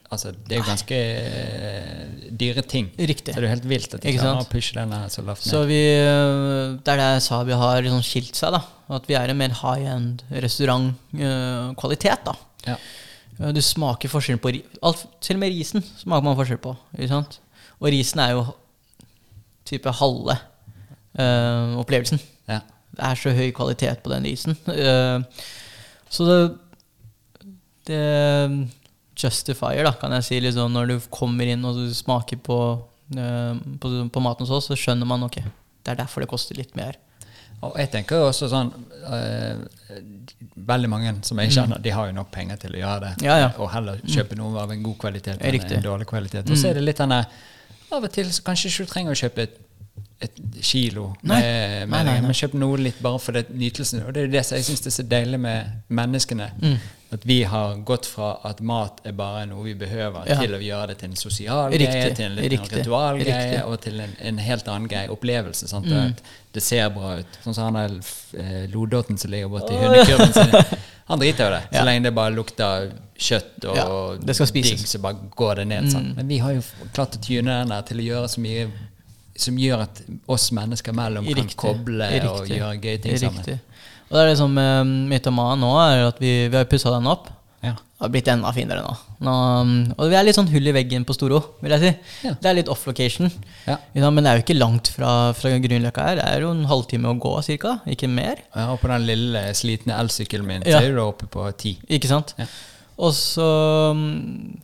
Altså, det er jo ganske uh, dyre ting. Riktig. Så det er jo helt vilt at de Ikke klarer sant? å pushe den her så lavt Så vi, vi, er det jeg sa vi har liksom skilt seg, da. At vi er en mer high end restaurantkvalitet, da. Ja. Øh, Du smaker forskjell på alt, og med risen smaker man forskjell på. Og risen er jo type halve uh, opplevelsen. Ja. Det er så høy kvalitet på den risen. Uh, så det, det justifier, da, kan jeg si, liksom, når du kommer inn og du smaker på, uh, på, på maten hos oss, så skjønner man ok, det er derfor det koster litt mer. Og jeg tenker jo også sånn eh, Veldig mange som jeg kjenner, de har jo nok penger til å gjøre det. Mm. Ja, ja. Og heller kjøpe noe av en god kvalitet enn. Mm. en dårlig kvalitet. Og så er det litt denne Av og til så kanskje ikke du trenger å kjøpe et, et kilo Nei. med, med nei, nei. Men kjøp noe litt bare for det nytelsen. Og det er jo det som jeg syns er så deilig med menneskene. Mm. At vi har gått fra at mat er bare noe vi behøver, Ja. til å gjøre det til en sosial Riktig. greie, til en Riktig. ritualgreie, og til en, en helt annen greie. Opplevelse. Sant? Mm. At det ser bra ut. Sånn som han der eh, lodotten som ligger borti hundekurven sin. Han driter jo det. Så Ja. lenge det bare lukter kjøtt og Ja, det skal spises. digg, så bare går det ned. Sant? Mm. Men vi har jo klart å tyne den der til å gjøre så mye som gjør at oss mennesker mellom kan Riktig. koble og gjøre gøye ting sammen. Og det er det som med Mytoman nå, er at vi, vi har pussa den opp. Ja. Det har blitt enda finere nå. nå. um, Og vi er litt sånn hull i veggen på Storo, vil jeg si. Ja. Det er litt off location. Ja. Men det er jo ikke langt fra, fra Grünerløkka her. Det er jo en halvtime å gå, cirka. Ikke mer. Ja, og på den lille, slitne elsykkelen min så er du oppe på ti. Ikke sant? Og så um,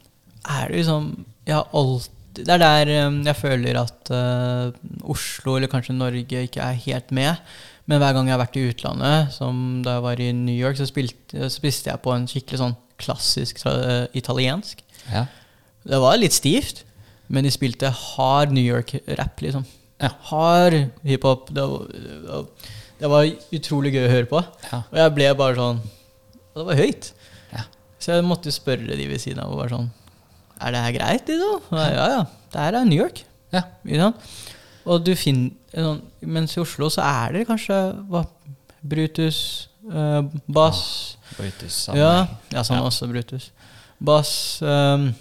er det liksom Jeg har alltid Det er der um, jeg føler at uh, Oslo, eller kanskje Norge, ikke er helt med. Men hver gang jeg har vært i utlandet, som da jeg var i New York, så, spilte, spiste jeg på en skikkelig sånn klassisk uh, italiensk. Ja. Det var litt stivt, men de spilte hard New York-rapp, liksom. Ja. Hard hiphop. Det, var- det var utrolig gøy å høre på. Ja. Og jeg ble bare sånn Det var høyt. Ja. Så jeg måtte spørre de ved siden av. Og bare sånn Er det her greit, liksom? Og Ja, ja. Det her er New York. Ja. Sant? Og du finner sånn, Mens i Oslo så er det kanskje hva, Brutus, eh, bass Brutus, sammen. ja, ja, sånn Ja. også Brutus. Bass, ehm,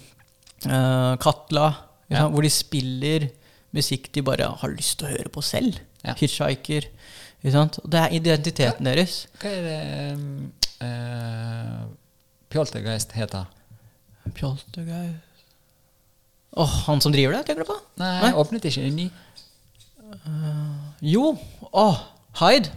eh, Katla, Ja. hvor de spiller musikk de bare har lyst til å høre på selv. Hitchhiker. Det er identiteten deres. Hva er det uh, Pjoltergeist heter? Pjoltergeist Åh, han som driver det, tenker du på? Nei, Nei. åpnet ikke en ny? Jo. Åh, Hyde.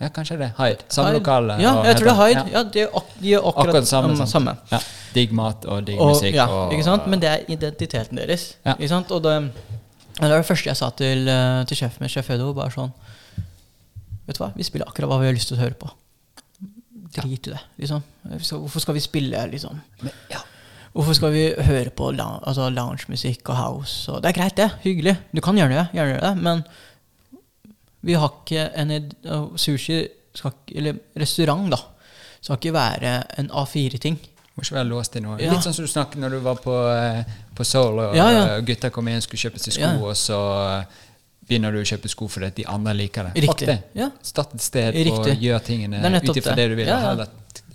Ja, kanskje det. Hyde. Samme Hyde. lokale. Ja, jeg tror det er Hyde. Ja, de ak de er akkurat, Akkurat samme. um, samme. Ja. Digg mat og digg Og, musikk. ja, og, ikke sant? Men det er identiteten deres. Ja. Ikke sant? Og det, det var det første jeg sa til, eh, til sjefen min, sjef Edo, bare sånn Vet du hva, vi spiller akkurat hva vi har lyst til å høre på. Drit i det, liksom. Hvorfor skal vi spille, liksom? Men, ja. Hvorfor skal vi høre på altså loungemusikk og house? Og det er greit, det. Hyggelig. Du kan gjøre det, gjerne det, men vi har ikke en Sushi skal Eller restaurant, da. Skal ikke være en A4-ting. Må ikke være låst i noe. Ja. Litt sånn som du snakket når du var på, eh, på Soul, og Ja, ja. gutta kom inn og skulle kjøpe seg sko, og så eh, begynner du å kjøpe sko fordi de andre liker det. Riktig. Ja. Start et sted og gjør tingene ut ifra det. du vil. Ja, ja. Heller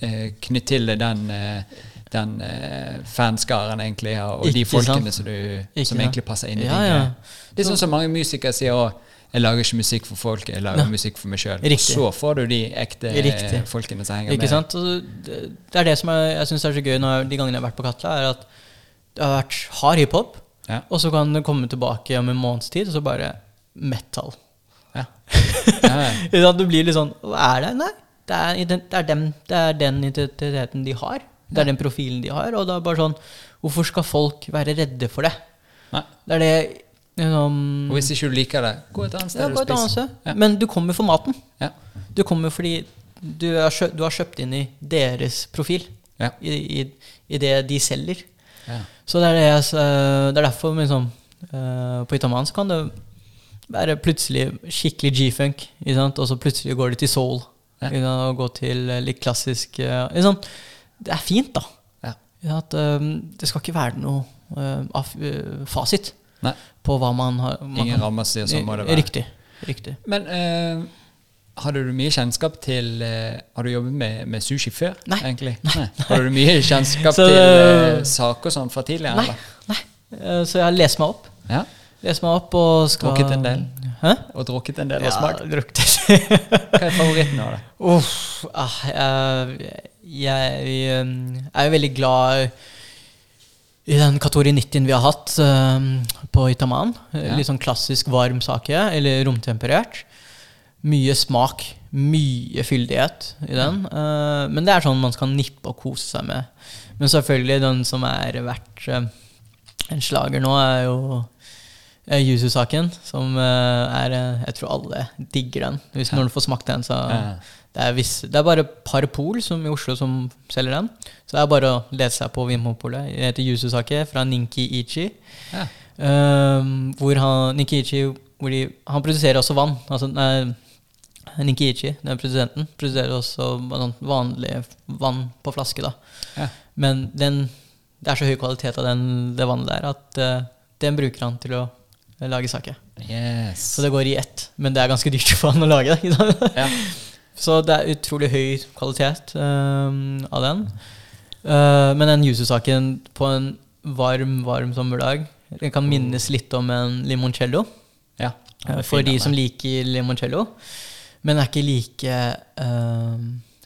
eh, knytt til den, eh, den eh, fanskaren egentlig, ja, og de folkene som, du, som egentlig passer inn i Ja, ja. Det er sånn som mange musikere sier òg. Jeg lager ikke musikk for folk, jeg lager Ja. musikk for meg sjøl. Så får du de ekte Riktig. folkene som henger Ikke med. sant? Det det er det som jeg, jeg syns er så gøy når, de gangene jeg har vært på Katla, er at det har vært hard hiphop, Ja. og så kan det komme tilbake om en måneds tid, og så bare metal. Ja. Ja, ja. Du blir litt sånn Hva er det? Nei, det er, det er, dem, det er den identiteten de har. Det er den profilen de har. Og er bare sånn Hvorfor skal folk være redde for det? Nei. Det er det liksom, Og hvis ikke du liker det, gå et annet sted ja, og spis. Ja. Men du kommer for maten. Ja. Du kommer fordi du, er du har kjøpt inn i deres profil. Ja. I, i, I det de selger. Ja. Så det er, det, det er derfor liksom, eh, På Itaman så kan det være plutselig skikkelig G-funk, og så plutselig går det til soul. Og gå til eh, litt klassisk eh, ikke sant? Det er fint, da. Ja. Eh, det skal ikke være noe eh, fasit Nei. på hva man har. man Ingen rammer sier sånn må det være. Riktig. riktig. Men uh, hadde du mye kjennskap til uh, Har du jobbet med, med sushi før? Nei. egentlig? Nei. Hadde du mye kjennskap Så- til uh, saker sånn fra tidligere? Nei. nei. Så jeg har lest meg opp. Ja? Lest meg opp og skal Drukket en del? Hæ? Og drukket en del og smakt? drukket. Hva er favoritten av det? Uff, ah, jeg, jeg er jo veldig glad i den Katori 90 vi har hatt uh, på Itaman. Ja. Litt sånn klassisk varm sake, eller romtemperert. Mye smak, mye fyldighet i den. Uh, men det er sånn man skal nippe og kose seg med. Men selvfølgelig, den som er verdt uh, en slager nå, er jo Yuzu-saken. Som uh, er uh, Jeg tror alle digger den. Hvis Ja. når du får smakt den, så Ja. Det er, viss, det er bare Parpol som i Oslo som selger den. Så det er bare å lese seg på Vinmonopolet. Det heter Yuzu-sake fra Ninki Ichi. Ja. Um, hvor han, Ninki Ichi hvor de, Han produserer også vann. Altså, nei, Ninki Ichi, den produsenten, produserer også vanlig vann på flaske. da Ja. Men den, det er så høy kvalitet av den, det vannet der at uh, den bruker han til å lage sake. Yes. Så det går i ett. Men det er ganske dyrt for han å lage det. Ja. Så det er utrolig høy kvalitet um, av den. Uh, men den yuzu-saken på en varm, varm sommerdag Den kan minnes litt om en limoncello. ja. eh, for de som liker limoncello. Men den er ikke like uh,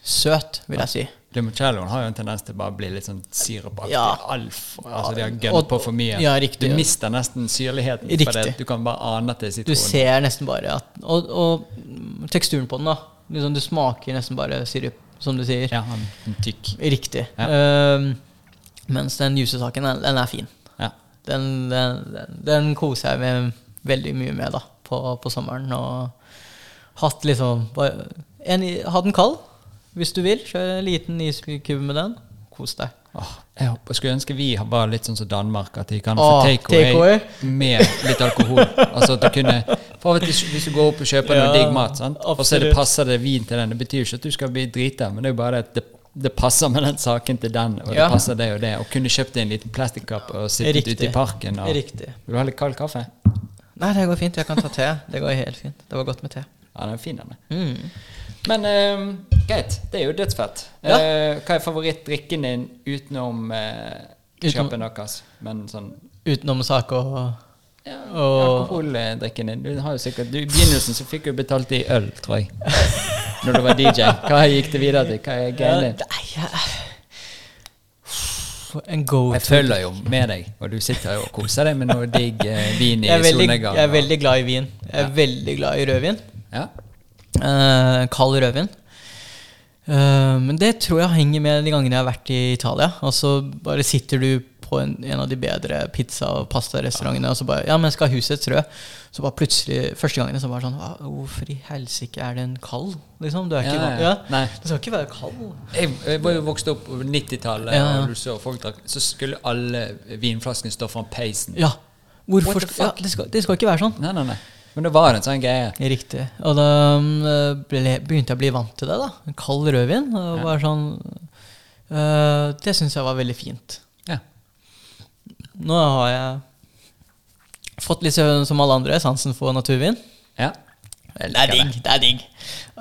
søt, vil jeg si. Limoncelloen har jo en tendens til bare å bli litt sånn sirupaktig. Ja. Altfor Altså, de har gønnet på for mye. ja, riktig. Du mister nesten syrligheten. Riktig. Du kan bare ane at det er Du ser nesten bare at Og, og teksturen på den, da. Liksom, du smaker nesten bare sirup, som du sier. Ja, er tykk. Riktig. Ja. Um, mens den jusesaken, den, den er fin. Ja. Den, den, den, koser jeg meg veldig mye med da, på, på sommeren. Og hatt liksom bare en, Ha den kald, hvis du vil. Kjør en liten iskube med den. Kos deg. Åh, jeg håper, skulle ønske vi var litt sånn som Danmark, at de kan Åh, få takeaway take med litt alkohol. altså at du kunne For og Hvis du går opp og kjøper Ja, noe digg mat, sant? og så det passer det vin til den, det betyr jo ikke at du skal bli drita, men det er jo bare at det, det passer med den saken til den, og det Ja. passer det og det. Og kunne kjøpt en liten plastikkopp og sittet ute i parken. Og, Riktig. Vil du ha litt kald kaffe? Nei, det går fint. Jeg kan ta te. Det går helt fint. Det var godt med te. Ja, den er fin, den. Mm. Men eh, greit, det er jo dødsfett. Ja. Uh, hva er favorittdrikken din utenom uh, Utenom- deres? Men sånn Utenom saker og ja, alkoholdrikken din. Du har jo sikkert du, I begynnelsen så fikk du betalt i øl, tror jeg. Når du var DJ. Hva gikk det videre til? Hva er Ja, greia jeg- En go Jeg følger jo med deg, og du sitter jo og koser deg med noe digg eh, vin i solnedgang. jeg er veldig glad i vin. Jeg er Ja. veldig glad i rødvin. Ja. Eh, kald rødvin. Eh, men det tror jeg henger med de gangene jeg har vært i Italia. Og så bare sitter du på en, en av de bedre pizza- og pastarestaurantene, og så bare Ja, men skal ha husets rød. Så bare plutselig, første gangen, så bare sånn Hvorfor i helsike er den kald? Liksom, du er ikke Ja, ja. Den skal ikke være kald. Jeg, jeg var jo vokst opp på 90-tallet, Ja, og du så folk drakk Så skulle alle vinflaskene stå foran peisen. Ja. Hvorfor ja, det, skal, det skal ikke være sånn. Nei, nei, nei. Men det var en sånn greie. Riktig. Og da mm, ble, begynte jeg å bli vant til det. da En Kald rødvin. Og Ja. bare sånn øh, Det syns jeg var veldig fint. Nå har jeg fått litt som alle andre sansen for naturvin. ja. Det er digg. Det er digg.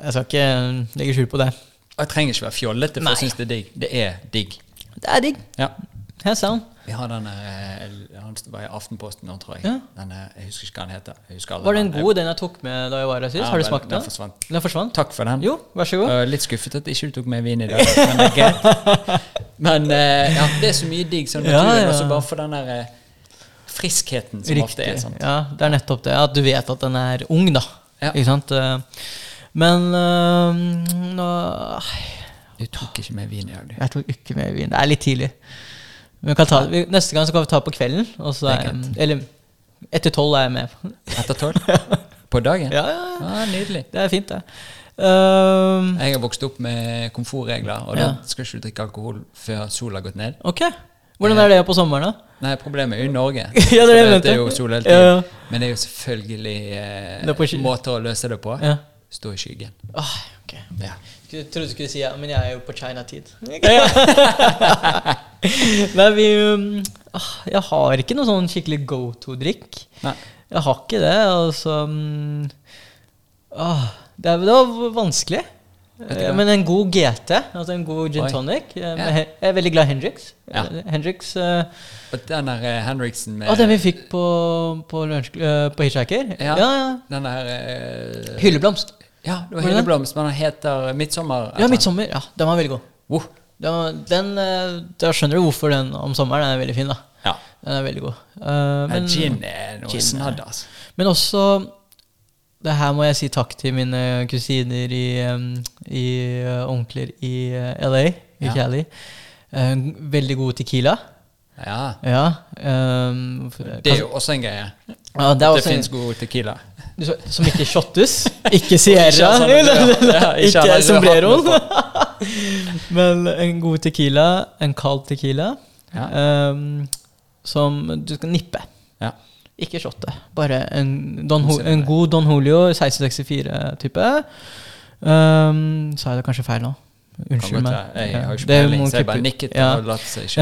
Jeg skal ikke legge skjul på det. Og jeg trenger ikke være fjollete for å synes det er digg. Det er digg. Det er digg. Ja. Hands down. Vi har den eh, Han var i Aftenposten nå, tror jeg. Ja. Den, eh, jeg husker ikke hva den heter. Var den en god, den jeg tok med da jeg var her sist? Ja, har du smakt den den? forsvant. Den forsvant? Takk for den. Jo, vær så god. Uh, litt skuffet at ikke du tok med vin i dag, men det er greit. Men uh, ja, det er så mye digg som Ja, ja. også bare for den der uh, friskheten som ofte er. Sant? Ja, det er nettopp det. At du vet at den er ung, da. Ja. Ikke sant? Men øh, nå, Du tok ikke med vin i dag, du. Jeg tok ikke med vin. Det er litt tidlig. Vi kan ta, vi, neste gang så kan vi ta på kvelden. Er er, eller etter tolv er jeg med. Etter tolv? På dagen? Ja, ja, ja. Ah, nydelig. Det er fint, det. Um, Jeg har vokst opp med komfortregler, og Ja. da skal ikke du drikke alkohol før sola har gått ned. ok. Hvordan er det på sommeren, da? Nei, problemet er jo i Norge. Ja, det er det er jo sol hele tiden. ja. Men det er jo selvfølgelig eh, er måter å løse det på. Stå i skyggen. Ah, ok. Ja. Jeg trodde du skulle si ja, men jeg er jo på China-tid. Nei, vi um, ah, Jeg har ikke noe sånn skikkelig go to-drikk. Jeg har ikke det. Altså mm, ah, det, er, det var vanskelig. Men en god GT, altså en god gin tonic eh, Jeg er veldig glad i Hendrix. Ja. Hendrix uh, den der uh, Hendrixen med ah, Den vi fikk på, på, lunch, uh, på Hitchhiker? Ja. ja. ja. Den der Hylleblomst. Ja, det var Var det den? Hylleblomst, men den heter Midtsommer. Ja, Midtsommer. Ja, den var veldig god. Wow. Den, den, eh, da skjønner du hvorfor den om sommeren den er veldig fin. da ja. Den er veldig god. Uh, Men, gin er noe Gin snadd, altså. men også Det her må jeg si takk til mine kusiner i, um, i onkler i LA, i Ja. Cali. Eh, veldig god tequila. Ja. Ja. um, Det er jo også en greie. Ja, det Det fins god tequila. Som ikke shottes. Ikke Sierra. Ikke sombreroen. Men en god tequila, en kald tequila, Ja. um, som du skal nippe. Ja. Ikke shotte. Bare en, Don, en god Don Julio 1664-type. Um, sa jeg det kanskje feil nå? Unnskyld meg. Jeg har ikke Det peiling, må så jeg bare nikket ja.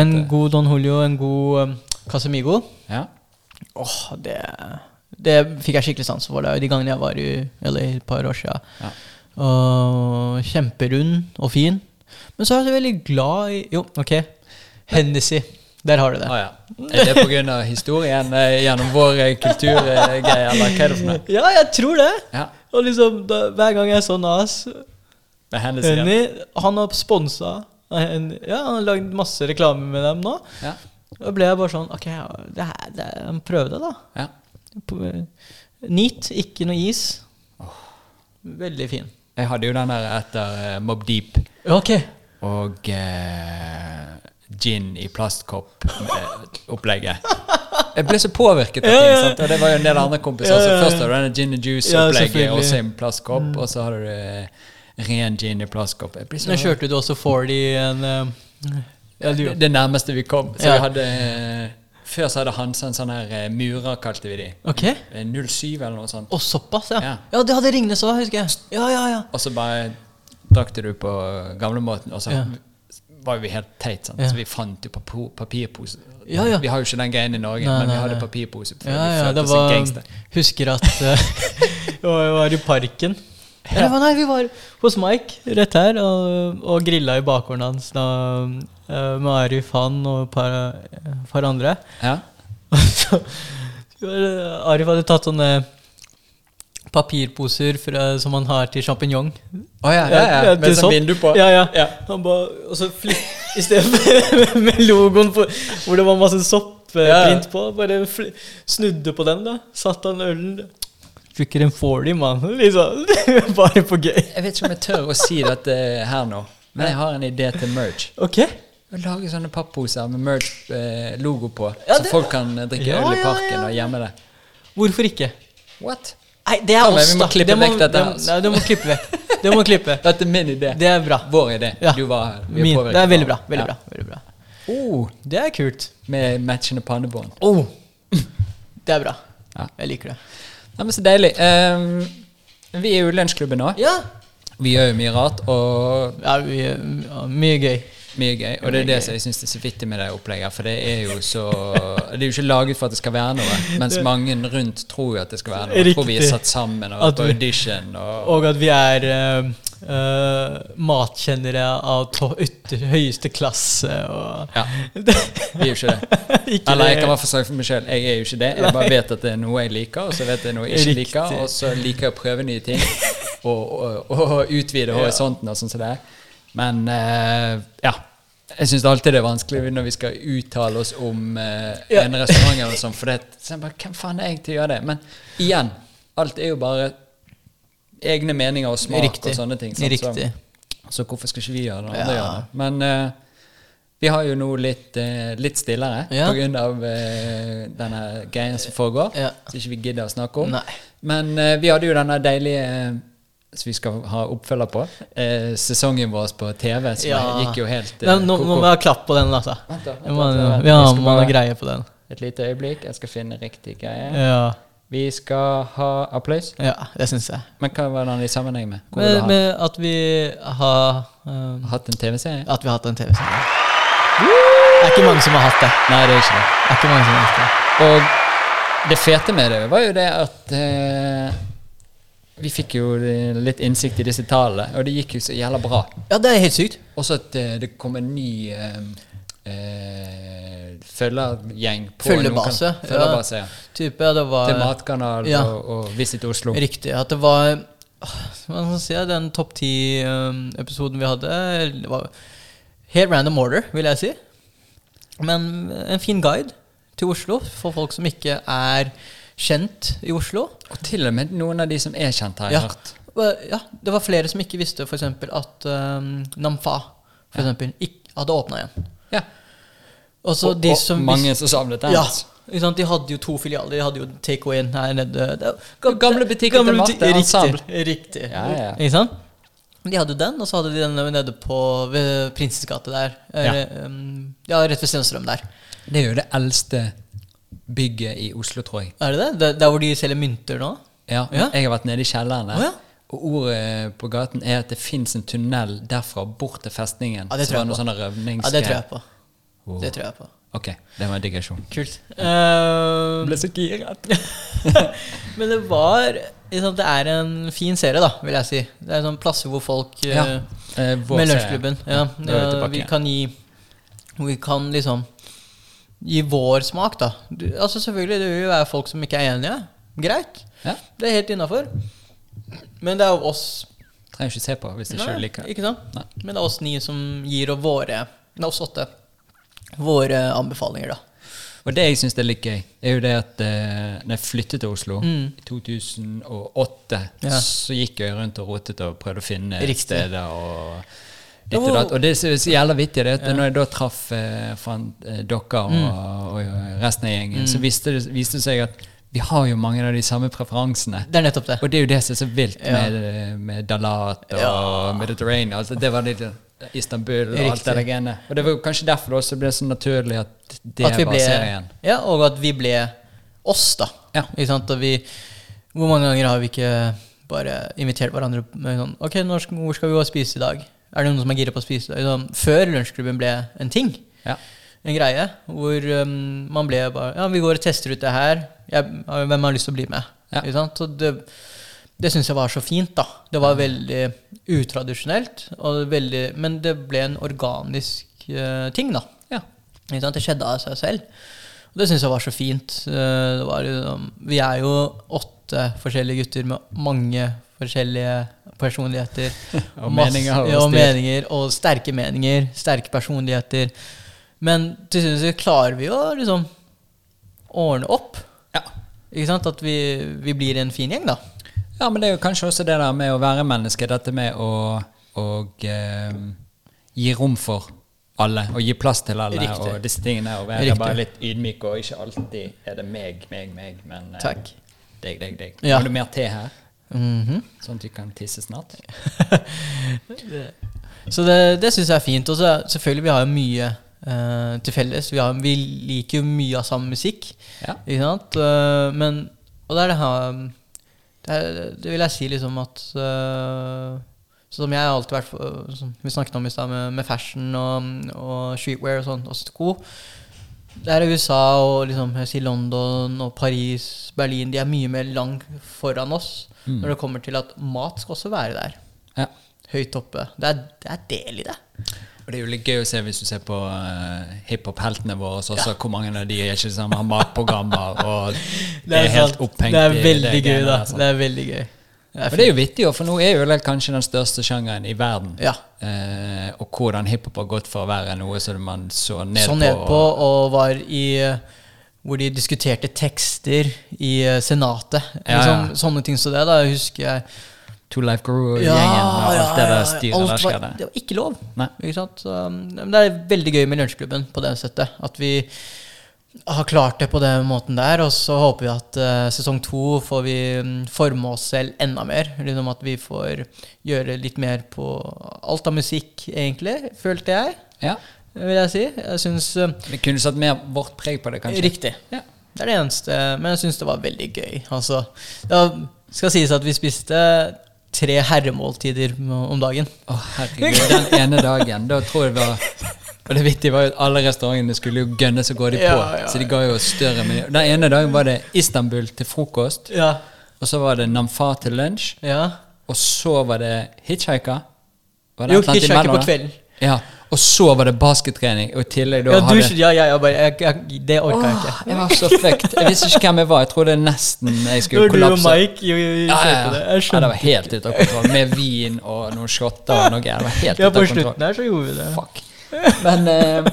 En god Don Julio, en god um, Casamigo. Ja. Åh, det, det fikk jeg skikkelig sans for da, de gangene jeg var i Eller et par år siden. Ja. Og kjemperund og fin. Men så er jeg veldig glad i Jo, ok. Hennessy. Der har du det. Ah, ja. Er det pga. historien eh, gjennom vår eh, kulturgreie, eller hva er det for noe? Ja, jeg tror det. Ja. Og liksom, da, Hver gang jeg så Nas. Henny, Han har sponsa Ja, han har lagd masse reklame med dem nå. Ja. Da ble jeg bare sånn Ok, det her, det, prøv det, da. Ja. Neat, ikke noe is. Veldig fin. Jeg hadde jo den der etter uh, Mob Deep Ok. og uh, gin i plastkopp-opplegget. Jeg ble så påvirket av ting. sant? Og det var jo en del andre kompiser. Så først hadde du denne gin and juice-opplegget også i en plastkopp, og så hadde du uh, ren gin i plastkopp. Jeg så, Nå kjørte du også 40 i en uh, det, det nærmeste vi kom. Så vi hadde eh, Før så hadde Hansa en sånn her eh, murer, kalte vi de. Ok. Eh, 07 eller noe sånt. Å, såpass, ja. Ja. ja. det hadde Ringnes òg, husker jeg. Ja, ja, ja. Og så bare drakk du på gamlemåten, og så Ja. var vi helt teit. Sant? Ja. Så vi fant jo papo- papirpose. Ja, ja. Vi har jo ikke den greien i Norge, Nei, men vi hadde papirpose. Ja, ja, det var gangster. Husker at uh, jeg var i parken. Eller nei, vi var hos Mike rett her og, og grilla i bakgården hans da, eh, med Arif, han og et par, eh, par andre. Ja. Og så, det- Arif hadde tatt sånne papirposer fra, som han har til sjampinjong. Oh, ja, ja, ja. Med sånn vindu på. Ja, ja. Ja. Han ba, og så flipp, I stedet for med logoen på, hvor det var masse soppprint Ja, ja. på, bare snudde på den. da Satt han ølen Drikker en 40, mann. Liksom. Bare på gøy. Jeg vet ikke om jeg tør å si dette her nå, men jeg har en idé til merch. Ok. Å lage sånne papposer med merch-logo på, Ja, så det- folk kan eh, drikke Ja, øl i parken ja. og gjemme det. Hvorfor ikke? What? Nei, det er oss, da. vi må klippe vekk dette. Nei, du må klippe vekk. Det må klippe. Dette er min idé. Det er bra. Vår idé. Du var her. Er Min, det er veldig bra. Veldig bra. Veldig bra. Oh, Det er kult. med matchende pannebånd. Oh. Det er bra. Ja. Jeg liker det. Nei, men Så deilig. Um, vi er jo i lunsjklubben nå. Ja. Vi gjør jo mye rart og ja, vi, ja mye gøy. Mye gøy. Og det er det som jeg syns er så vittig med det opplegget. For det er jo så Det er jo ikke laget for at det skal være noe, mens mange rundt tror jo at det skal være noe. Jeg tror vi er satt sammen og på audition og Og at vi er eh, matkjennere av ytter, høyeste klasse og Ja, vi er jo ikke det. Ikke Eller jeg kan bare fall snakke for meg sjøl. Jeg er jo ikke det. Jeg bare vet at det er noe jeg liker, og så vet jeg noe jeg ikke liker. Og så liker jeg å prøve nye ting og, og, og utvide horisonten og sånn som det er. Men eh, ja. Jeg syns alltid det er vanskelig når vi skal uttale oss om uh, Ja. en restaurant eller sånt. For det, så bare, hvem faen er jeg til å gjøre det? Men igjen, alt er jo bare egne meninger og smak Riktig. og sånne ting. sant? Riktig. Så, så hvorfor skal ikke vi gjøre det? Andre Ja. gjør det. Men uh, vi har jo nå litt, uh, litt stillere Ja. av eh, denne greia som foregår. Ja. Så ikke vi gidder å snakke om. Nei. Men vi hadde jo denne deilige som vi skal ha oppfølger på. Eh, sesongen vår på TV, som Ja. gikk jo helt eh, Nå, må vi ha klapp på den, altså. Vent da, vent Vi må, vent. ha greie på den. Et lite øyeblikk. Jeg skal finne riktig greie. Ja, Vi skal ha applaus. ja det syns jeg. Men hva var den i sammenheng med? Med, men at vi har um, Hatt en TV-serie? At vi har hatt en TV-serie. Det er ikke mange som har hatt det. Nei, det er ikke det. Det er ikke mange som har hatt det. Og det fete med det var jo det at eh, vi fikk jo eh, litt innsikt i disse tallene, og det gikk jo så jævla bra. Ja, det er helt sykt. Også at eh, det kom en ny eh, eh, følgergjeng på Følgebase, kan- Følgebase, ja. Type, ja, det var Til Matkanal Ja. og, og Visit Oslo. Riktig. At det var åh, Hva skal man si? Den topp ti-episoden vi hadde, var helt random order, vil jeg si. Men en fin guide til Oslo for folk som ikke er kjent i Oslo. Og til og med noen av de som er kjent, har jeg Ja. hørt. Ja, det var flere som ikke visste for eksempel at um, Namfa for eksempel, ikke hadde åpna igjen. Ja. Og så og, de og som mange som savnet den. Ja. altså. De hadde jo to filialer. De hadde jo Takeaway her nede. Gamle butikker gamle til Marte, Ensemble. Riktig. riktig. Ja, ja. Ikke sant? De hadde jo den, og så hadde de den nede på Prinsens gate der. Eller, um, ja, rett ved Stenstrøm der. Det er jo det eldste bygget i Oslo, tror jeg. Er det det? Der, der hvor de selger mynter nå? Ja, Ja. Jeg har vært nede i kjelleren der. Oh, ja. Og ordet på gaten er at det fins en tunnel derfra bort til festningen. Ja, det tror jeg, jeg på. sånne Ja, det tror jeg på. Oh. Det tror jeg på. Ok, det var en digresjon. Kult. Uh, ble så giret. men det var liksom, Det er en fin serie, da, vil jeg si. Det er sånn plasser hvor folk Ja, uh, Med. Lunsjklubben. Ja, ja, vi kan gi Vi kan liksom gi vår smak, da. Du, altså Selvfølgelig, det vil jo være folk som ikke er enige. Greit. Ja, Det er helt innafor. Men det er jo oss Trenger ikke se på hvis ikke sjøl liker det. ikke sant? Nei. Men det er oss ni som gir og våre Nei, oss åtte. Våre anbefalinger, da. Og det jeg syns er litt gøy, er jo det at uh, når jeg flyttet til Oslo Mm. i 2008, Ja. så gikk jeg rundt og rotet og prøvde å finne Riktig. steder og ditt og datt. Og det er så så jævla vittig det at Ja. når jeg da traff eh, eh, dere og, og resten av gjengen, Mm. så viste det, viste det seg at vi har jo mange av de samme preferansene. Det er nettopp det. Og det er jo det som er så vilt Ja. med, med Dalat og Ja. Mediterranean. Altså, det var litt Istanbul og alt det der greiene. Og det var jo kanskje derfor det også ble så naturlig at det At var ble, serien. ja, og at vi ble oss, da. Ja. Ikke sant? Og vi, hvor mange ganger har vi ikke bare invitert hverandre med sånn Ok, når hvor skal vi gå og spise i dag? Er det noen som er gira på å spise? Sånn, før lunsjklubben ble en ting. Ja. En greie hvor um, man ble bare Ja, vi går og tester ut det her. Jeg, hvem har lyst til å bli med? Ja. Og det det syns jeg var så fint. da Det var veldig utradisjonelt, veldig, men det ble en organisk uh, ting. da Ja. Det skjedde av seg selv. Og det syns jeg var så fint. Uh, Det var, um, vi er jo åtte forskjellige gutter med mange forskjellige personligheter. Og Masse- meninger og og meninger. Og sterke meninger. Sterke personligheter. Men til syvende klarer vi å liksom ordne opp. Ja. Ikke sant? At vi, vi blir en fin gjeng, da. Ja, men det er jo kanskje også det der med å være menneske, dette med å, å eh, gi rom for alle, og gi plass til alle, Riktig. og disse tingene, og være Riktig. bare litt ydmyk, og ikke alltid er det meg, meg, meg, men eh, deg, deg, deg. Ja. Har du mer te her, Mhm. sånn at vi kan tisse snart? Så det, det syns jeg er fint. Og så selvfølgelig, vi har jo mye uh, til felles. Vi, har, vi liker jo mye av samme musikk. Ja. Ikke sant? Uh, men Og det er det her Det, er, det vil jeg si liksom at uh, Som jeg har alltid vært som Vi snakket om i stad, med, med fashion og, og streetwear og sånn, og sko. Det er USA og liksom, jeg sier London og Paris, Berlin De er mye mer langt foran oss Mm. når det kommer til at mat skal også være der. Ja. Høyt oppe. Det er, det er del i det. Og det er jo litt gøy å se hvis du ser på uh, hiphop-heltene våre også, hvor mange av de er ikke sånn, har matprogrammer og det er, helt sant. opphengt Det er i veldig gøy, da. der. Det er veldig gøy. Det er det er jo vittig, for nå er jo kanskje den største sjangeren i verden. Ja. Eh, og hvordan hiphop har gått for å være noe som man så ned så på. ned på og var i eh, Hvor de diskuterte tekster i eh, Senatet. Ja, Liksom, ja. sånne ting som det. Da husker jeg Two Life Guru-gjengen og alt det der styret alt der skjedde. Det var ikke lov. Ikke? Så, um, men det er veldig gøy med Lunsjklubben på det settet. At vi har klart det på den måten der. Og så håper vi at uh, sesong to får vi mm, forme oss selv enda mer. Liksom at vi får gjøre litt mer på alt av musikk, egentlig, følte jeg. Ja. Vil jeg si. Jeg syns eh, Vi kunne satt mer vårt preg på det, kanskje. Riktig. Ja. Det er det eneste. Men jeg syns det var veldig gøy. Altså, det skal sies at vi spiste tre herremåltider om dagen. Å, herregud. Den ene dagen, da tror jeg det var Og det vittige var jo at alle restaurantene skulle jo gønne så går de på. Ja, ja, Så de ga jo større meny. Den ene dagen var det Istanbul til frokost, Ja. og så var det Namfar til lunsj, ja. og så var det hitchhiker. Var det Jo, hitchhiker på kvelden. Ja, og så var det baskettrening, og i tillegg da Ja, hadde du, ja, ja, ja, bare, jeg, jeg, det orka jeg ikke. Jeg var så fucked. Jeg visste ikke hvem jeg var. Jeg trodde nesten jeg skulle Når du og kollapse. Mike jo, jo, Ja, ja, ja. det. Jeg ja, det var helt ute av kontroll. Med vin og noen shotter og noe. Det var helt Ja, på slutten her så gjorde vi det. Fuck. Men eh,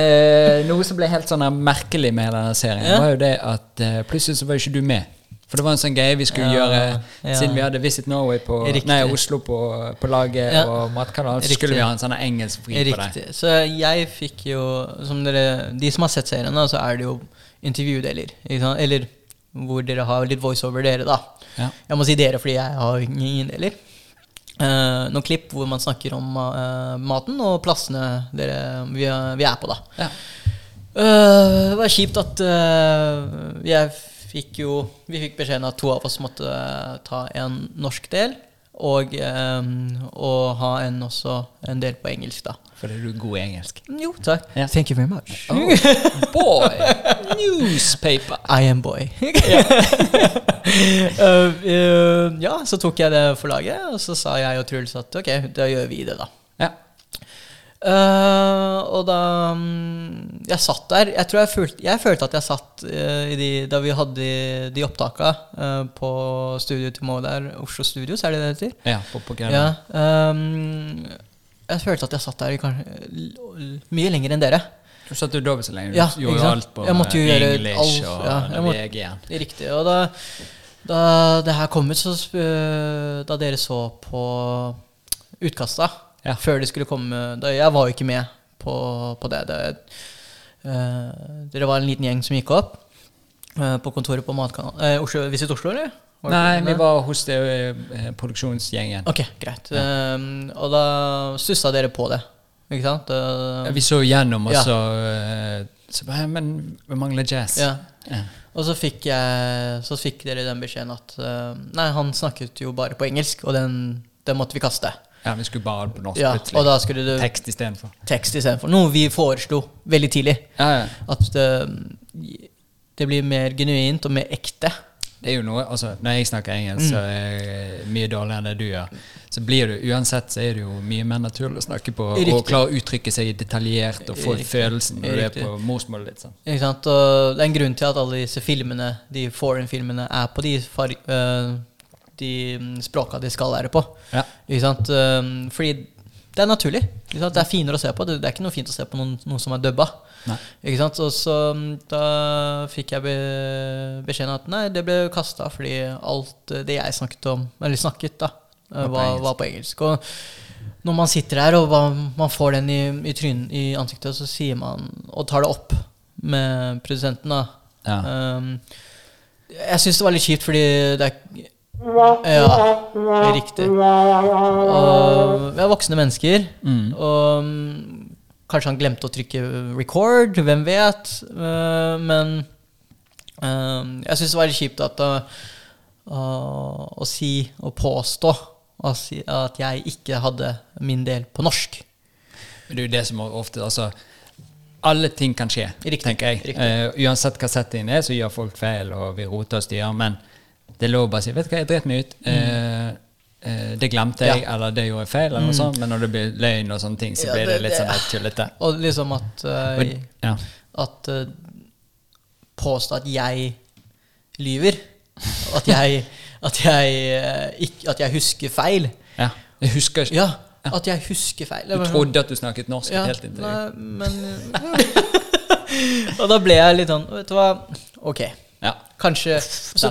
eh, noe som ble helt sånn merkelig med denne serien, Ja. var jo det at eh, plutselig så var jo ikke du med. For det var en sånn greie vi skulle Ja, gjøre siden vi hadde Visit Norway på Nei, Oslo på, på laget og Matkanalen, så skulle vi ha en sånn engelsk fri på det. Så jeg fikk jo som dere, De som har sett serien, da, så er det jo intervjudeler. Eller hvor dere har litt voiceover, dere, da. Ja. Jeg må si dere, fordi jeg har ingen deler. Uh, noen klipp hvor man snakker om uh, maten og plassene dere, vi, er- vi er på, da. Ja. Uh, det var kjipt at jeg fikk jo Vi fikk beskjeden at to av oss måtte eh, ta en norsk del. Og, eh, og ha en også en del på engelsk, da. er du god i engelsk. Jo, takk. Yeah. Thank you very much. Oh, boy! Newspaper. I am boy. uh, uh, ja, så tok jeg det forlaget, og så sa jeg og Truls at ok, da gjør vi det, da. Ja. Eh, og da um, Jeg satt der. Jeg tror jeg følte, jeg følte at jeg satt uh, i de, da vi hadde de, de opptaka uh, på studio til Mo der, Oslo Studios, er det det heter? ja, på, på Ja. Ehm, jeg følte at jeg satt der i kanskje mye lenger enn dere. Du satt jo dobbelt så lenge. Du Ja, gjorde jo alt på Jeg måtte jo gjøre English alt, og ja, måtte- VG. Riktig. Og da, da det her kom ut, så Da dere så på utkasta Ja. før det skulle komme da, Jeg var jo ikke med på, på det. det uh, dere var en liten gjeng som gikk opp uh, på kontoret på Matkanalen. Uh, Oslo, Visit Oslo, eller? Nei, vi var hos det, produksjonsgjengen. Ok, greit. Ehm, og da stussa dere på det, ikke sant? Ja, Uh, Vi så gjennom, og Ja. så, uh, så bare, Men vi mangler jazz. ja. Ja. Og så fikk, jeg, så fikk dere den beskjeden at uh, Nei, han snakket jo bare på engelsk, og den, den måtte vi kaste. Ja, vi skulle bare på norsk Ja, plutselig. og da skulle du Tekst istedenfor. tekst istedenfor. Noe vi foreslo veldig tidlig. Ja, ja. At det, det blir mer genuint og mer ekte. Det er jo noe, altså Når jeg snakker engelsk, så er jeg mye dårligere enn det du gjør. Så blir det uansett så er det jo mye mer naturlig å snakke på Riktig. og klare å uttrykke seg detaljert og få Riktig. følelsen når du er på morsmålet ditt. Sånn. Ikke sant? Og det er en grunn til at alle disse filmene, de foreign-filmene, er på de, far, øh, de mm, språka de skal være på. Ja. Um, fordi det er naturlig. Det er finere å se på. Det, er ikke noe fint å se på noen, noe som er dubba. Og så mm, da fikk jeg be beskjeden at nei, det ble kasta fordi alt det jeg snakket om, eller snakket, da, Var var, på engelsk. Og når man sitter der og man får den i, i trynet, i ansiktet, så sier man Og tar det opp med produsenten, da. Ja. Um, jeg syns det var litt kjipt, fordi det er Ja, riktig. Og vi er voksne mennesker, Mm. og mm, kanskje han glemte å trykke record, hvem vet. Uh, men um, jeg syns det var litt kjipt at uh, uh, å si og påstå at jeg ikke hadde min del på norsk. Det er jo det som ofte altså, Alle ting kan skje, Riktig, tenker jeg. Eh, uansett hva settingen er, så gjør folk feil, og vi roter og styrer. Men det er lov å bare si 'Vet du hva, jeg dreit meg ut'. Eh, Uh, det glemte jeg, Mm. Ja. eller det gjorde jeg feil, eller noe sånt. Men når det blir løgn og sånne ting, så Ja, blir det det- litt sånn tullete. Og liksom at, uh, Og- Ja. at uh, Påstå at jeg lyver. At jeg, at jeg, ikke, at jeg husker feil. ja. Jeg husker ikke Ja, at jeg husker feil. Du trodde at du snakket norsk ja, helt inntil nei, men Og da ble jeg litt sånn Vet du hva, ok. Ja. Kanskje så, så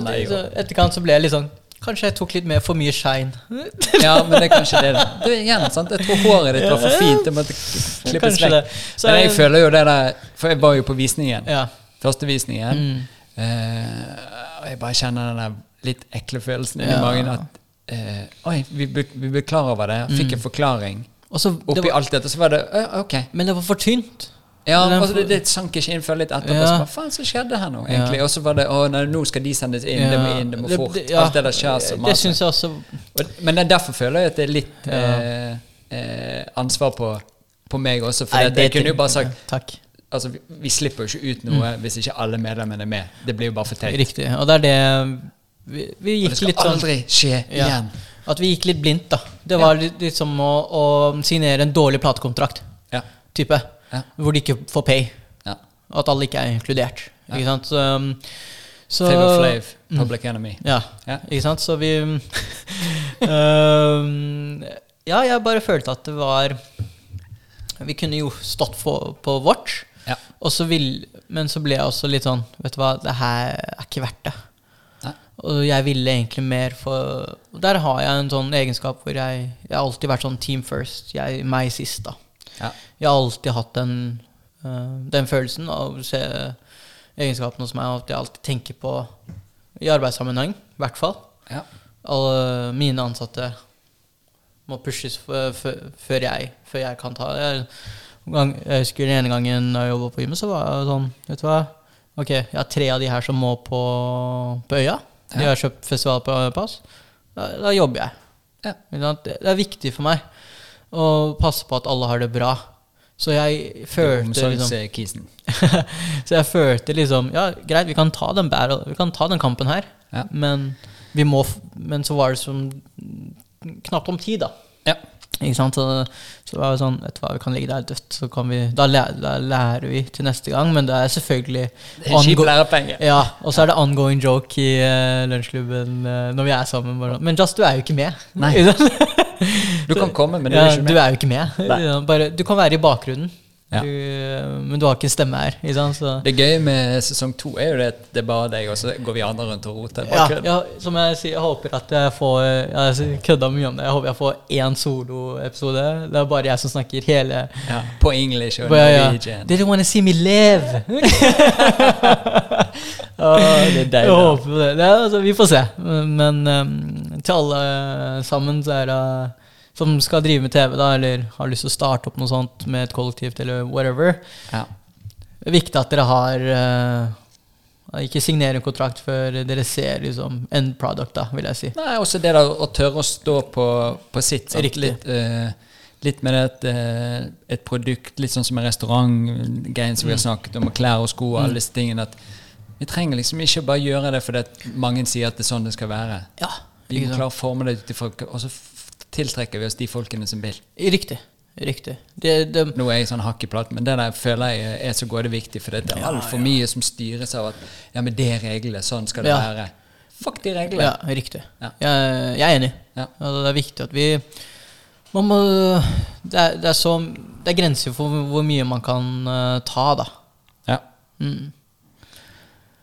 Etterkant så ble jeg litt sånn Kanskje jeg tok litt mer for mye shine. ja, men det er kanskje det. Det er igjen, sant? Jeg tror håret ditt var for fint. Det måtte klippes Kanskje vekk. Så Men jeg føler jo det der For jeg var jo på visningen. Ja. Første visningen. Mm. Uh, og jeg bare kjenner den der litt ekle følelsen i Ja. magen at uh, Oi, vi vi ble klar over det. Fikk en forklaring. Så, Mm. det Oppi var, alt dette så var det eh, Ok. men det var for tynt. Ja, altså, det, det sank ikke inn før litt etterpå. Ja. Hva faen som skjedde her nå, egentlig? Ja. Og så var det Å, nei, nå skal de sendes inn. Det må inn, det må fort. ja, alt det der skjer så Det masse. Det jeg også Og- Men er derfor føler jeg at det er litt eh, eh, ansvar på, på meg også. For Nei, det, jeg kunne jo bare sagt Takk. Altså, vi, vi slipper jo ikke ut noe hvis ikke alle medlemmene er med. Det blir jo bare for teit. Riktig. Og det er det Vi, vi det gikk skal litt sånn aldri skje Ja. igjen. At vi gikk litt blindt, da. Det var litt, litt som å, å signere en dårlig platekontrakt. Ja. Type. Hvor de ikke får pay. ja. Og at alle ikke er inkludert. Ikke sant? Så, um, så Flavor Flav, Public Enemy. Ja. Ja. Ikke sant? Så vi um, Ja, jeg bare følte at det var Vi kunne jo stått for, på vårt. Ja. Og så vil, men så ble jeg også litt sånn Vet du hva, det her er ikke verdt det. Nei. Og jeg ville egentlig mer for Der har jeg en sånn egenskap hvor jeg Jeg har alltid vært sånn team first. Jeg, meg sist, da. Ja. Jeg har alltid hatt den, øh, den følelsen av å se egenskapene hos meg, og at jeg alltid tenker på i arbeidssammenheng, i hvert fall. Ja. Alle mine ansatte må pushes før jeg, før jeg kan ta jeg, gang, jeg husker den ene gangen jeg jobba på gymmet, så var jeg sånn Vet du hva? Ok, jeg har tre av de her som må på, på øya. De har kjøpt festivalpass. Da, da jobber jeg. Ja. Det er viktig for meg å passe på at alle har det bra. Så jeg følte liksom Omsorgskisen. Så jeg følte liksom Ja, greit, vi kan ta den, battle, vi kan ta den kampen her, Ja. men, vi må, men så var det som knapt om tid, da. Ja. Ikke sant? Så, så var det sånn Vet du hva, vi kan ligge der dødt, så kan vi Da, læ- da lærer vi til neste gang, men det er selvfølgelig Det er kjipt lærepenge. ja, og så er det ongoing joke i uh, lunsjklubben uh, når vi er sammen. Bare. sånn, Men Just, du er jo ikke med. Nei. Du kan komme, men du er ikke du er jo ikke med. Bare, du kan være i bakgrunnen, Ja. du, men du har ikke en stemme her. Det gøye med sesong to er jo det at det er bare deg, og så går vi andre rundt og roter. ja, ja, som jeg sier, jeg håper at jeg får Jeg kødda mye om det. Jeg håper jeg får én soloepisode. Det er bare jeg som snakker hele Ja, På engelsk og. Norwegian. They don't wanna see me live! oh, det er Jeg deilig. håper det. det er, altså, vi får se. Men um, til alle sammen så er det som skal drive med TV, da, eller har lyst til å starte opp noe sånt med et kollektivt, eller whatever, Ja. det er viktig at dere har uh, Ikke signerer en kontrakt før dere ser liksom end product, da, vil jeg si. Nei, også det der å tørre å stå på, på sitt. Sant? Riktig. Litt, uh, litt med et, at eh, et produkt, litt sånn som en restaurant, restaurantgreien som vi har Mm. snakket om, og klær og sko og alle disse tingene. At vi trenger liksom ikke bare gjøre det fordi mange sier at det er sånn det skal være. Ja, Vi må klare å forme det ut ifra Og så f- tiltrekker vi oss de folkene som vil. Riktig. Riktig. Det, det, Nå er jeg sånn hakk i platt, men det der føler jeg er så godt viktig, for det er Ja, altfor mye som styres av at ja, men det er reglene, sånn skal det Ja. være. Fuck de reglene. ja, riktig. Ja. Jeg, jeg er enig. Ja. Altså, det er viktig at vi man må, det, er, det, er så, det er grenser for hvor- mye man kan uh, ta, da. Mm.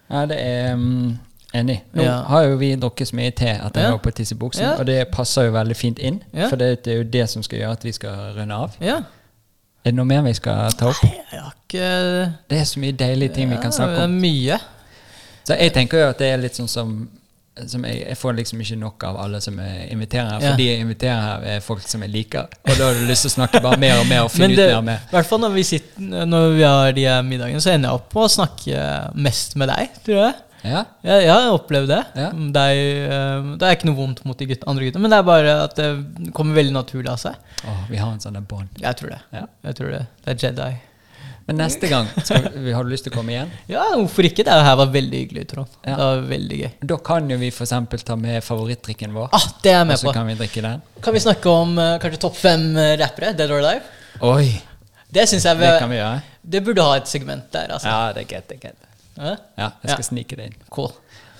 Ja, det er mm, Enig. Nå Ja. har jo vi drukket så mye te at jeg Ja. på å tisse i buksen, Ja. og det passer jo veldig fint inn. Ja. For det, det er jo det som skal gjøre at vi skal runde av. Ja. Er det noe mer vi skal ta opp? Nei, Jeg har ikke Det er så mye deilige ting vi kan snakke om. mye. Så jeg tenker jo at det er litt sånn som, som jeg, jeg får liksom ikke nok av alle som jeg inviterer her. Fordi jeg inviterer her er folk som jeg liker. Og da har du lyst til å snakke bare mer og mer og finne det, ut mer og mer. i hvert fall når vi, sitter, når vi har de middagene, så ender jeg opp på å snakke mest med deg, tror jeg. Ja? Jeg, jeg har opplevd det. Ja. Det, er, det er ikke noe vondt mot de gutt, andre guttene, men det er bare at det kommer veldig naturlig av seg. Åh, vi har en sånn bånd. Jeg tror det. Ja. Jeg tror det. Det er Jedi. Men neste gang, vi, har du lyst til å komme igjen? Ja, hvorfor ikke? Det her var veldig hyggelig, Trond. Ja. Det var veldig gøy. Da kan jo vi f.eks. ta med favorittdrikken vår. Ah, det er jeg og med så på. kan vi drikke den. Kan vi snakke om eh, kanskje topp fem eh, rappere? Dead or Alive? Oi! Det syns jeg Det kan vi, vi gjøre. det burde ha et segment der, altså. Ja, det er greit. det er greit. Ja. Jeg skal Ja. snike det inn. Cool.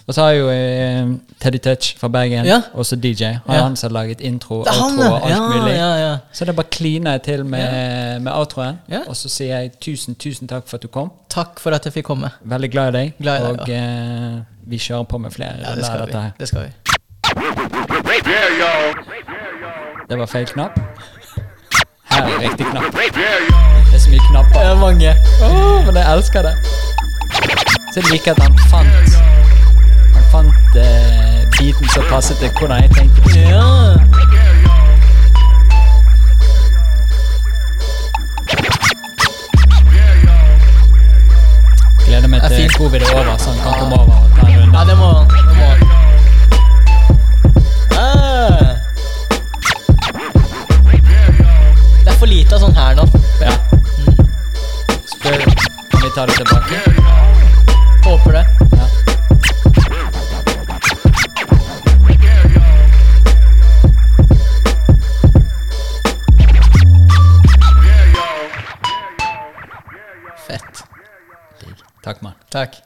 Og så har jo eh, Teddy Touch fra Bergen, Ja. også DJ. Han, Ja. han som har laget intro, outro og alt ja. mulig. Så det bare kliner jeg til med, med outroen. Og så sier jeg tusen, tusen takk for at du kom. Takk for at jeg fikk komme. Veldig glad i deg. Glad i deg, og eh, vi kjører på med flere Ja, det skal vi. Det skal vi. Det var feil knapp. Her er riktig knapp. Det er så mye knapper. Det er mange. Oh, men jeg elsker det. Så jeg liker at han fant Han fant eh, biten som passet til hvordan jeg tenkte. Ja. Gleder meg til covid er over, så han kan komme over og ta en runde. ja, det må. Det må. Ah. Det for lite av sånn her nå. Ja. Spør, om vi tar det tilbake? Håper det. Ja. Fett. Takk, mann. Takk.